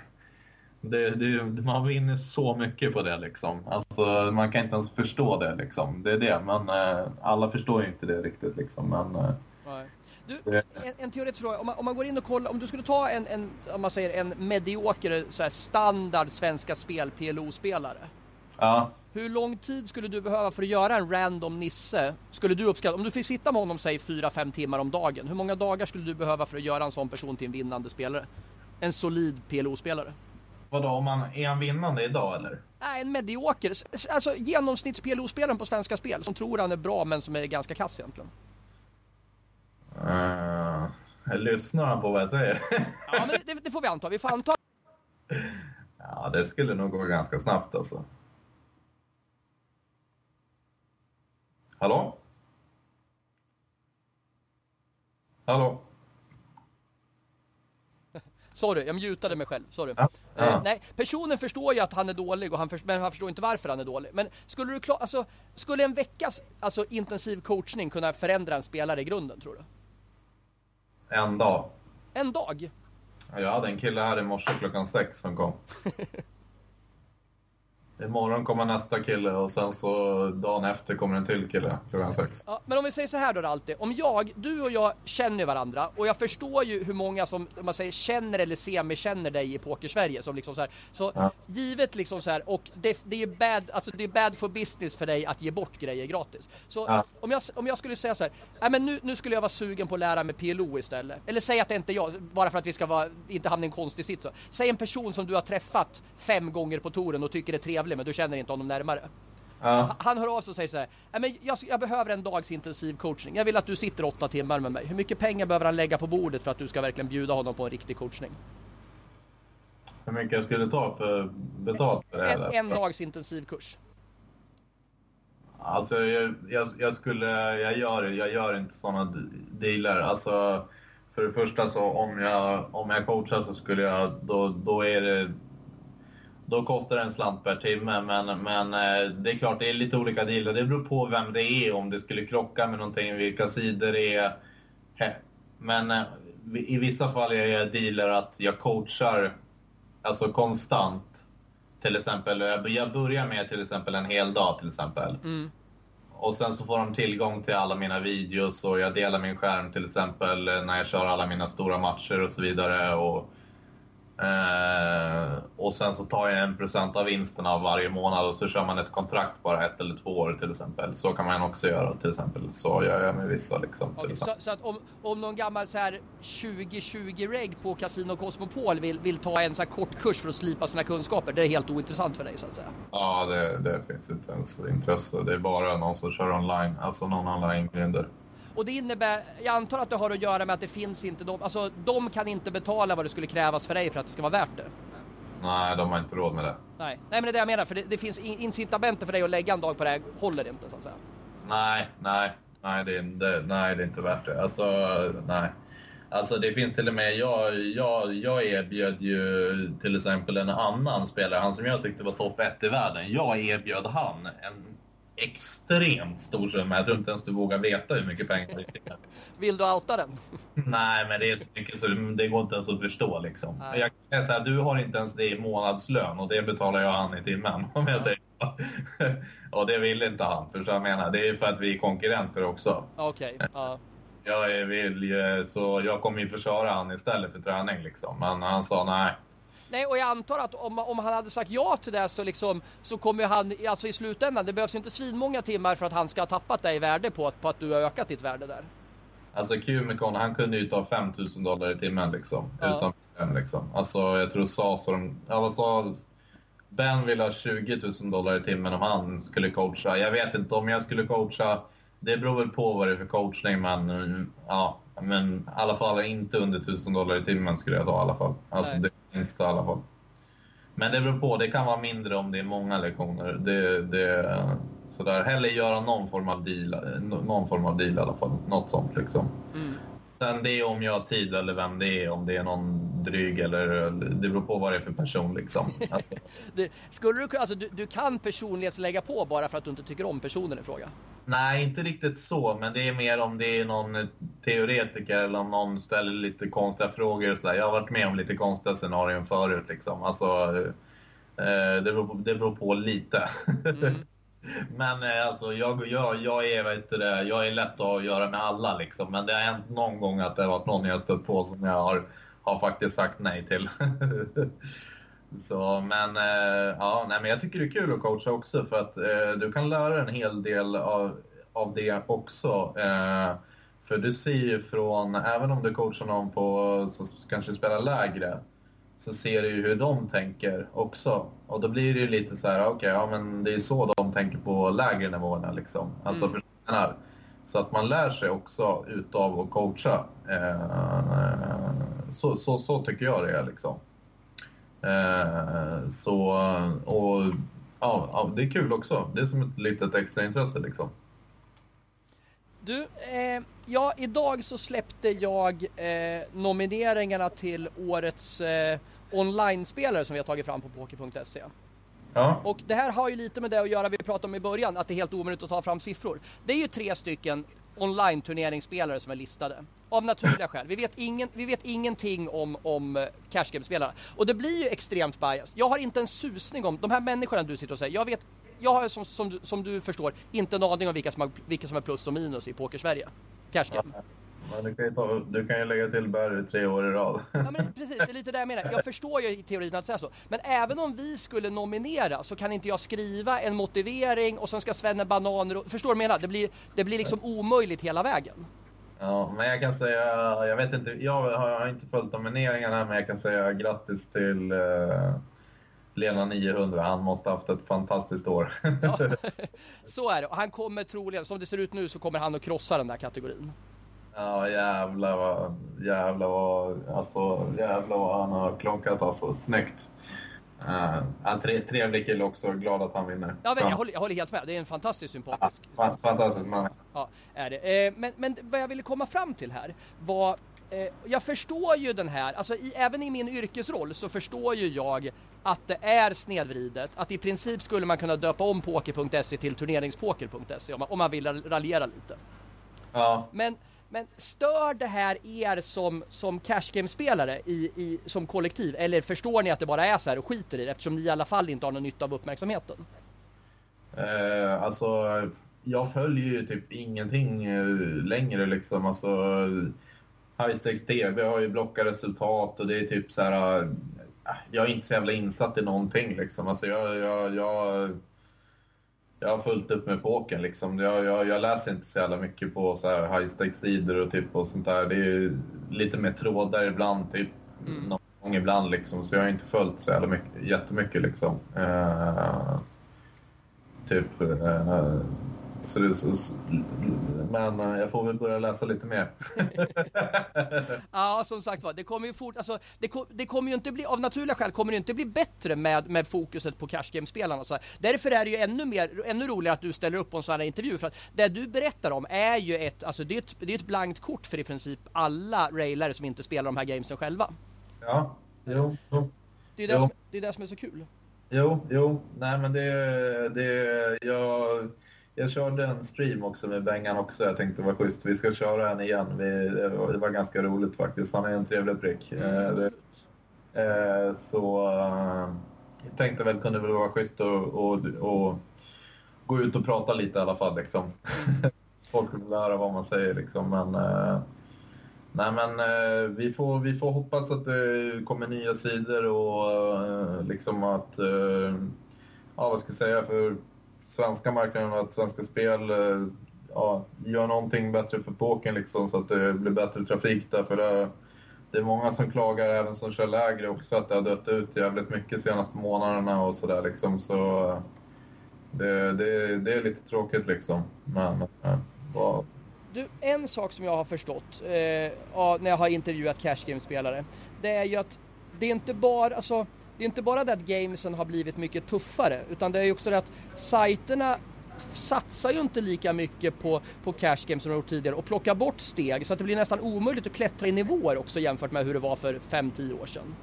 det, det, man vinner så mycket på det liksom. Alltså, man kan inte ens förstå det liksom. Det är det, men eh, alla förstår ju inte det riktigt liksom. Men, eh, Du, en, en teoretisk fråga. Om man, om man går in och kollar, om du skulle ta en, en om man säger en medioker så här, standard svenska spel PLO-spelare. Ja. Hur lång tid skulle du behöva för att göra en random Nisse? Skulle du uppskatta, om du fick sitta med honom säg 4-5 timmar om dagen, hur många dagar skulle du behöva för att göra en sån person till en vinnande spelare? En solid PLO-spelare? Vadå, om man, är han vinnande idag eller? Nej, en medioker. Alltså genomsnitts PLO-spelaren på Svenska Spel som tror han är bra men som är ganska kass egentligen. Uh, lyssnar han på vad jag säger? ja, men det, det, får vi anta. Vi får anta. Ja, det skulle nog gå ganska snabbt alltså. Hallå? Hallå? Sorry, jag mutade mig själv. Sorry. Ja. Ja. Eh, nej, personen förstår ju att han är dålig, och han för, men han förstår inte varför han är dålig. Men skulle, du klar, alltså, skulle en veckas alltså, intensiv coachning kunna förändra en spelare i grunden, tror du? En dag. En dag? Jag hade en kille här i morse klockan sex som kom. Imorgon kommer nästa kille och sen så dagen efter kommer en till kille klockan sex. Ja, men om vi säger så här då alltid. Om jag, du och jag känner varandra och jag förstår ju hur många som man säger känner eller semi-känner dig i Pokersverige som liksom så här. Så Ja. givet liksom så här och det, det är bad, alltså det är bad for business för dig att ge bort grejer gratis. Så Ja. om, jag, om jag skulle säga så här, nej men nu, nu skulle jag vara sugen på att lära mig PLO istället. Eller säg att det inte är jag, bara för att vi ska vara, inte hamna i en konstig sits. Så. Säg en person som du har träffat fem gånger på touren och tycker är trevlig men du känner inte honom närmare. Ja. Han hör av sig och säger så här, "Nej, men jag, jag behöver en dags intensiv coachning. Jag vill att du sitter åtta timmar med mig. Hur mycket pengar behöver han lägga på bordet för att du ska verkligen bjuda honom på en riktig coachning? Hur mycket jag skulle ta för betalt för det här? En, en dags intensiv kurs. Alltså jag, jag, jag skulle, jag gör, jag gör inte sådana dealer. Alltså för det första så om jag, om jag coachar så skulle jag, då, då är det, då kostar det en slant per timme. Men, men eh, det är klart, det är lite olika dealer. Det beror på vem det är, om det skulle krocka med någonting, vilka sidor det är. Men eh, i vissa fall är jag dealer att jag coachar alltså konstant. Till exempel, jag jag börjar med till exempel en hel dag till exempel. Mm. Och sen så får de tillgång till alla mina videos och jag delar min skärm till exempel eh, när jag kör alla mina stora matcher och så vidare. Och, eh, och sen så tar jag en procent av vinsten av varje månad och så kör man ett kontrakt bara ett eller två år till exempel. Så kan man också göra till exempel. Så gör jag med vissa liksom. Okej, så, så att om, om någon gammal så här 2020-reg på Casino Cosmopol vill, vill ta en så här kort kurs för att slipa sina kunskaper, det är helt ointressant för dig så att säga. Ja, det, det finns inte ens intresse. Det är bara någon som kör online, alltså någon online-gründer. Och det innebär, jag antar att det har att göra med att det finns inte de, alltså de kan inte betala vad det skulle krävas för dig för att det ska vara värt det. Nej, de har inte råd med det. Nej, nej men det är det jag menar, för det, det finns in- incitamenter för dig att lägga en dag på det här, håller inte så att säga. Nej, nej, nej det, det, nej, det är inte värt det. Alltså, nej. Alltså det finns till och med, jag, jag, jag erbjöd ju till exempel en annan spelare, han som jag tyckte var topp ett i världen. Jag erbjöd han en extremt stor summa. Jag tror inte ens du vågar veta hur mycket pengar det är. Vill du outa den? Nej, men det är så mycket så det går inte ens att förstå liksom. Nej. Jag kan säga du har inte ens det i månadslön och det betalar jag han i timmen om jag säger så. och det vill inte han, för så jag menar, det är för att vi är konkurrenter också. Okej, ja. Jag vill ju, så jag kommer ju försvara han istället för träning liksom. Men han sa nej. Nej, och jag antar att om, om han hade sagt ja till det så liksom så kommer han, alltså i slutändan, det behövs inte svinmånga timmar för att han ska ha tappat dig i värde på, att- på att du har ökat ditt värde där. Alltså Qmicon, han kunde ju ta 5000 dollar i timmen liksom. Ja. Utan problem liksom. Alltså jag tror SAS och de, sa Ben vill ha 20 000 dollar i timmen om han skulle coacha. Jag vet inte om jag skulle coacha. Det beror väl på vad det är för coachning men ja. Men i alla fall inte under 1000 dollar i timmen skulle jag ta i alla fall. Alltså det minsta i alla fall. Men det beror på, det kan vara mindre om det är många lektioner. Det, det, sådär. Hellre göra någon form av deal, någon form av deal i alla fall. Något sånt liksom. Mm. Sen det är om jag har tid eller vem det är, om det är någon dryg eller det beror på vad det är för person liksom. Det, skulle du, alltså, du, du kan personlighetslägga på bara för att du inte tycker om personen i fråga? nej, inte riktigt så, men det är mer om det är någon teoretiker eller om någon ställer lite konstiga frågor. Och så där. Jag har varit med om lite konstiga scenarion förut liksom. Alltså, eh, det, beror på, det beror på lite. Mm. Men eh, alltså, jag, jag, jag, är, vet det, jag är lätt att göra med alla liksom. Men det har hänt någon gång att det har varit någon jag stött på som jag har, har faktiskt sagt nej till. Så, men, eh, ja, nej, men jag tycker det är kul att coacha också för att eh, du kan lära en hel del av, av det också. Eh, för du ser ju från, även om du coachar någon på, som kanske spelar lägre, så ser du ju hur de tänker också. Och då blir det ju lite så här, okej, okay, ja men det är så de tänker på lägre nivåerna liksom. Alltså mm. Så att man lär sig också utav att coacha. Eh, så, så, så tycker jag det är liksom. Eh, så, och ja, det är kul också. Det är som ett litet extraintresse liksom. Du, eh, ja idag så släppte jag eh, nomineringarna till årets eh, online-spelare som vi har tagit fram på Poker.se. Ja. Och det här har ju lite med det att göra vi pratade om i början, att det är helt omöjligt att ta fram siffror. Det är ju tre stycken online-turneringsspelare som är listade. Av naturliga skäl. Vi vet, ingen, vi vet ingenting om, om eh, cash game-spelarna. Och det blir ju extremt bias. Jag har inte en susning om, de här människorna du sitter och säger, jag vet jag har som, som, du, som du förstår inte en aning om vilka som, har, vilka som är plus och minus i Poker-Sverige. Cash game. Men du kan ju, ta, du kan ju lägga till Barry tre år i rad. Ja, men precis, det är lite det jag menar. Jag förstår ju i teorin att är så. Men även om vi skulle nominera så kan inte jag skriva en motivering och sen ska Svenne bananer Förstår du vad jag menar? Det blir, det blir liksom omöjligt hela vägen. Ja, men jag kan säga, jag vet inte, jag har inte följt nomineringarna men jag kan säga grattis till uh, Lena 900. Han måste ha haft ett fantastiskt år. Ja, så är det. Han kommer troligen, som det ser ut nu så kommer han att krossa den där kategorin. Ja jävlar vad, jävlar vad, alltså jävlar vad han har klonkat alltså. Snyggt. Uh, tre, trevlig kille också, glad att han vinner. Ja, men jag, håller, jag håller helt med, det är en fantastiskt sympatisk. Ja, fantastisk man. Ja, är det. Eh, men, men vad jag ville komma fram till här var, eh, jag förstår ju den här, alltså i, även i min yrkesroll så förstår ju jag att det är snedvridet, att i princip skulle man kunna döpa om poker.se till turneringspoker.se om man, om man vill raljera lite. Ja. Men men stör det här er som, som cash game-spelare i, i, som kollektiv? Eller förstår ni att det bara är så här och skiter i det eftersom ni i alla fall inte har någon nytta av uppmärksamheten? Eh, alltså, jag följer ju typ ingenting eh, längre liksom. Alltså, High Stakes TV har ju blockat resultat och det är typ så här... Eh, jag är inte så jävla insatt i någonting liksom. Alltså, jag, jag, jag jag har fullt upp med pokern liksom. Jag, jag, jag, läser inte så jävla mycket på så här high stakes-sidor och typ och sånt där. Det är lite mer trådar ibland, typ mm. någon gång ibland liksom. Så jag har inte följt så jävla mycket, jättemycket liksom. Uh, typ uh, så det, så, men eh, jag får väl börja läsa lite mer. ja, som sagt var, det kommer ju fort, alltså, det, det, kommer ju inte bli, av naturliga skäl kommer det inte bli bättre med, med fokuset på cash game-spelarna. Därför är det ju ännu, mer, ännu roligare att du ställer upp på en sån här intervju. För att det du berättar om är ju ett, alltså det är ett, det är ett blankt kort för i princip alla railare som inte spelar de här gamesen själva. Ja, jo. jo. Det är det, som, det är det som är så kul. Jo, jo, nej men det, det, jag jag körde en stream också med Bengan också. Jag tänkte vad schysst, vi ska köra en igen. Vi, det var ganska roligt faktiskt. Han är en trevlig prick. Mm. Eh, det, eh, så eh, jag tänkte väl kunde väl vara schysst att gå ut och prata lite i alla fall. Liksom. Mm. Folk vill höra vad man säger liksom. Men, eh, nej, men eh, vi, får, vi får hoppas att det kommer nya sidor och eh, liksom att, ja vad ska jag säga, för svenska marknaden och att Svenska Spel eh, ja, gör någonting bättre för Poken liksom, så att det blir bättre trafik där. För det, det är många som klagar, även som kör lägre också, att det har dött ut jävligt mycket de senaste månaderna och sådär liksom. Så det, det, det är lite tråkigt liksom. Men, ja, eh, du, en sak som jag har förstått eh, när jag har intervjuat Cash Game-spelare, det är ju att det är inte bara, alltså det är inte bara det att gamesen har blivit mycket tuffare utan det är också det att sajterna satsar ju inte lika mycket på, på cash games som de gjort tidigare och plockar bort steg så att det blir nästan omöjligt att klättra i nivåer också jämfört med hur det var för 5-10 år sedan.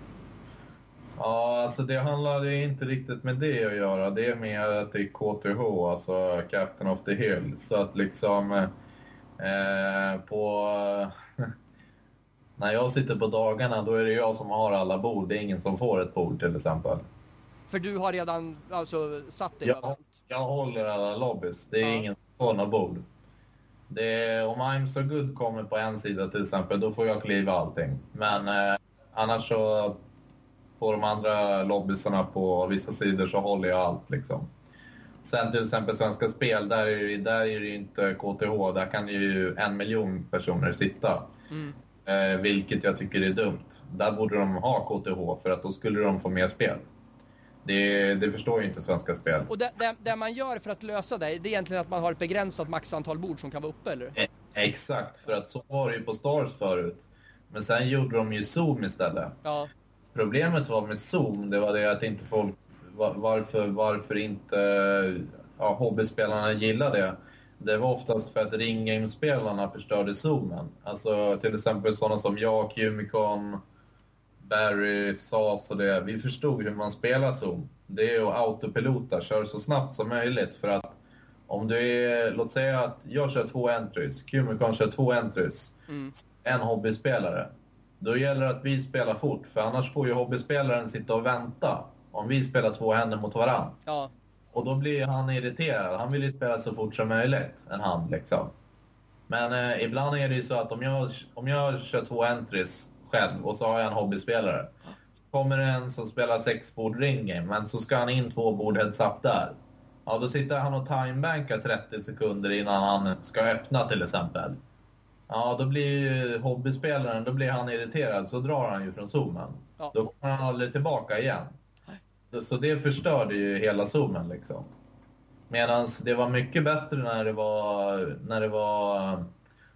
Ja, alltså det handlar inte riktigt med det att göra. Det är mer att det är KTH, alltså Captain of the Hill. Så att liksom eh, på när jag sitter på dagarna då är det jag som har alla bord. Det är ingen som får ett bord till exempel. För du har redan alltså, satt dig jag? Jag håller alla lobbys. Det är ja. ingen sådana bord. Det är, om I'm so good kommer på en sida till exempel, då får jag kliva allting. Men eh, annars så på de andra lobbysarna på vissa sidor så håller jag allt liksom. Sen till exempel Svenska Spel, där är, det, där är det inte KTH. Där kan ju en miljon personer sitta. Mm. Eh, vilket jag tycker är dumt. Där borde de ha KTH för att då skulle de få mer spel. Det, det förstår ju inte Svenska Spel. Och det, det, det, man gör för att lösa det, det är egentligen att man har ett begränsat maxantal bord som kan vara uppe, eller? Eh, exakt, för att så var det ju på Stars förut. Men sen gjorde de ju Zoom istället. Ja. Problemet var med Zoom, det var det att inte folk... Varför, varför inte ja, hobbyspelarna gillade det. Det var oftast för att ringgame-spelarna förstörde zoomen. Alltså till exempel sådana som jag, Kumikon, Barry, Sas och det. Vi förstod hur man spelar zoom. Det är att autopilota, köra så snabbt som möjligt för att om du är, låt säga att jag kör två entries, Kumikon kör två entries, mm. en hobbyspelare. Då gäller det att vi spelar fort, för annars får ju hobbyspelaren sitta och vänta. Om vi spelar två händer mot varandra. Ja. Och då blir han irriterad. Han vill ju spela så fort som möjligt, en hand liksom. Men eh, ibland är det ju så att om jag, om jag kör två entries själv och så har jag en hobbyspelare. Så kommer det en som spelar sex bord ringgame, men så ska han in två bord heads up där. Ja, då sitter han och timebankar 30 sekunder innan han ska öppna till exempel. Ja, då blir ju hobbyspelaren, då blir han irriterad, så drar han ju från zoomen. Ja. Då kommer han aldrig tillbaka igen. Så det förstörde ju hela zoomen liksom. Medan det var mycket bättre när det var, när det var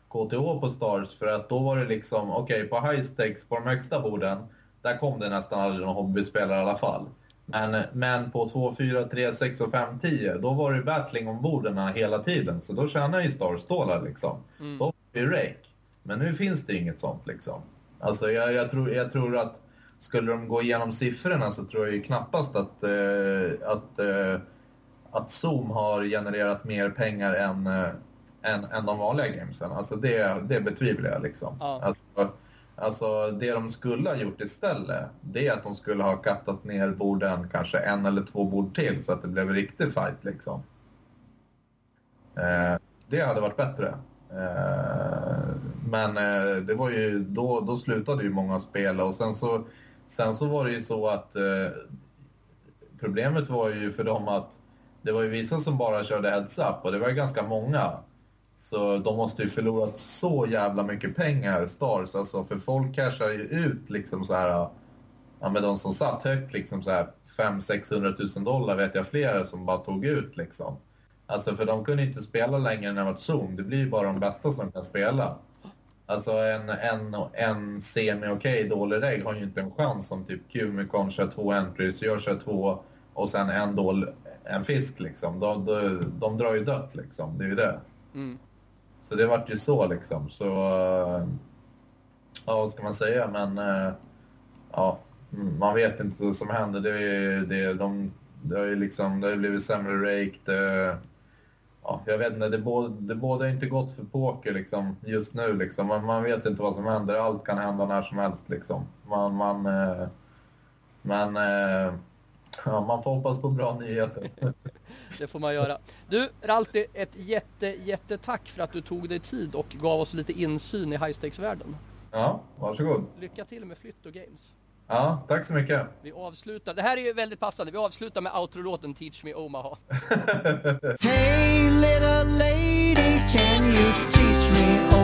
KTH på Stars för att då var det liksom, okej okay, på high stakes, på de högsta borden, där kom det nästan aldrig någon hobbyspelare i alla fall. Men, men på 2, 4, 3, 6 och 5, 10, då var det battling om borden hela tiden. Så då tjänade ju Stars stålar liksom. Mm. Då var det rake. Men nu finns det inget sånt liksom. Alltså jag, jag, tror, jag tror att skulle de gå igenom siffrorna så tror jag ju knappast att, eh, att, eh, att Zoom har genererat mer pengar än, eh, än, än de vanliga gamesen. Alltså det, det betvivlar jag liksom. Ja. Alltså, alltså det de skulle ha gjort istället, det är att de skulle ha kattat ner borden kanske en eller två bord till så att det blev en riktig fight liksom. Eh, det hade varit bättre. Eh, men eh, det var ju, då, då slutade ju många spela och sen så Sen så var det ju så att eh, problemet var ju för dem att det var ju vissa som bara körde heads up och det var ju ganska många. Så de måste ju förlorat så jävla mycket pengar, Stars, alltså för folk cashar ju ut liksom så här, ja men de som satt högt liksom så här 500-600 000 dollar vet jag flera som bara tog ut liksom. Alltså för de kunde inte spela längre än det var Zoom, det blir ju bara de bästa som kan spela. Alltså en, en, en semi-okej dålig regg har ju inte en chans om typ Kumikon kör två entries, jag kör två och sen en, dålig, en fisk liksom. De, de, de drar ju dött liksom, det är ju det. Mm. Så det vart ju så liksom. Så, ja vad ska man säga, men eh, ja, man vet inte vad som händer. Det, det, de, det har ju liksom, det har blivit sämre rake, det, ja, jag vet inte, det, både, det båda inte gott för poker liksom, just nu. Liksom. Man, man, vet inte vad som händer, allt kan hända när som helst. Liksom. Man, man, eh, men eh, ja, man får hoppas på bra nyheter. det får man göra. Du, Ralti, ett jätte, jättetack för att du tog dig tid och gav oss lite insyn i high stakes-världen. Ja, varsågod. Lycka till med flytt och games. Ja, tack så mycket. Vi avslutar, det här är ju väldigt passande, vi avslutar med outro-låten Teach Me Omaha. hey little lady, can you teach me Omaha?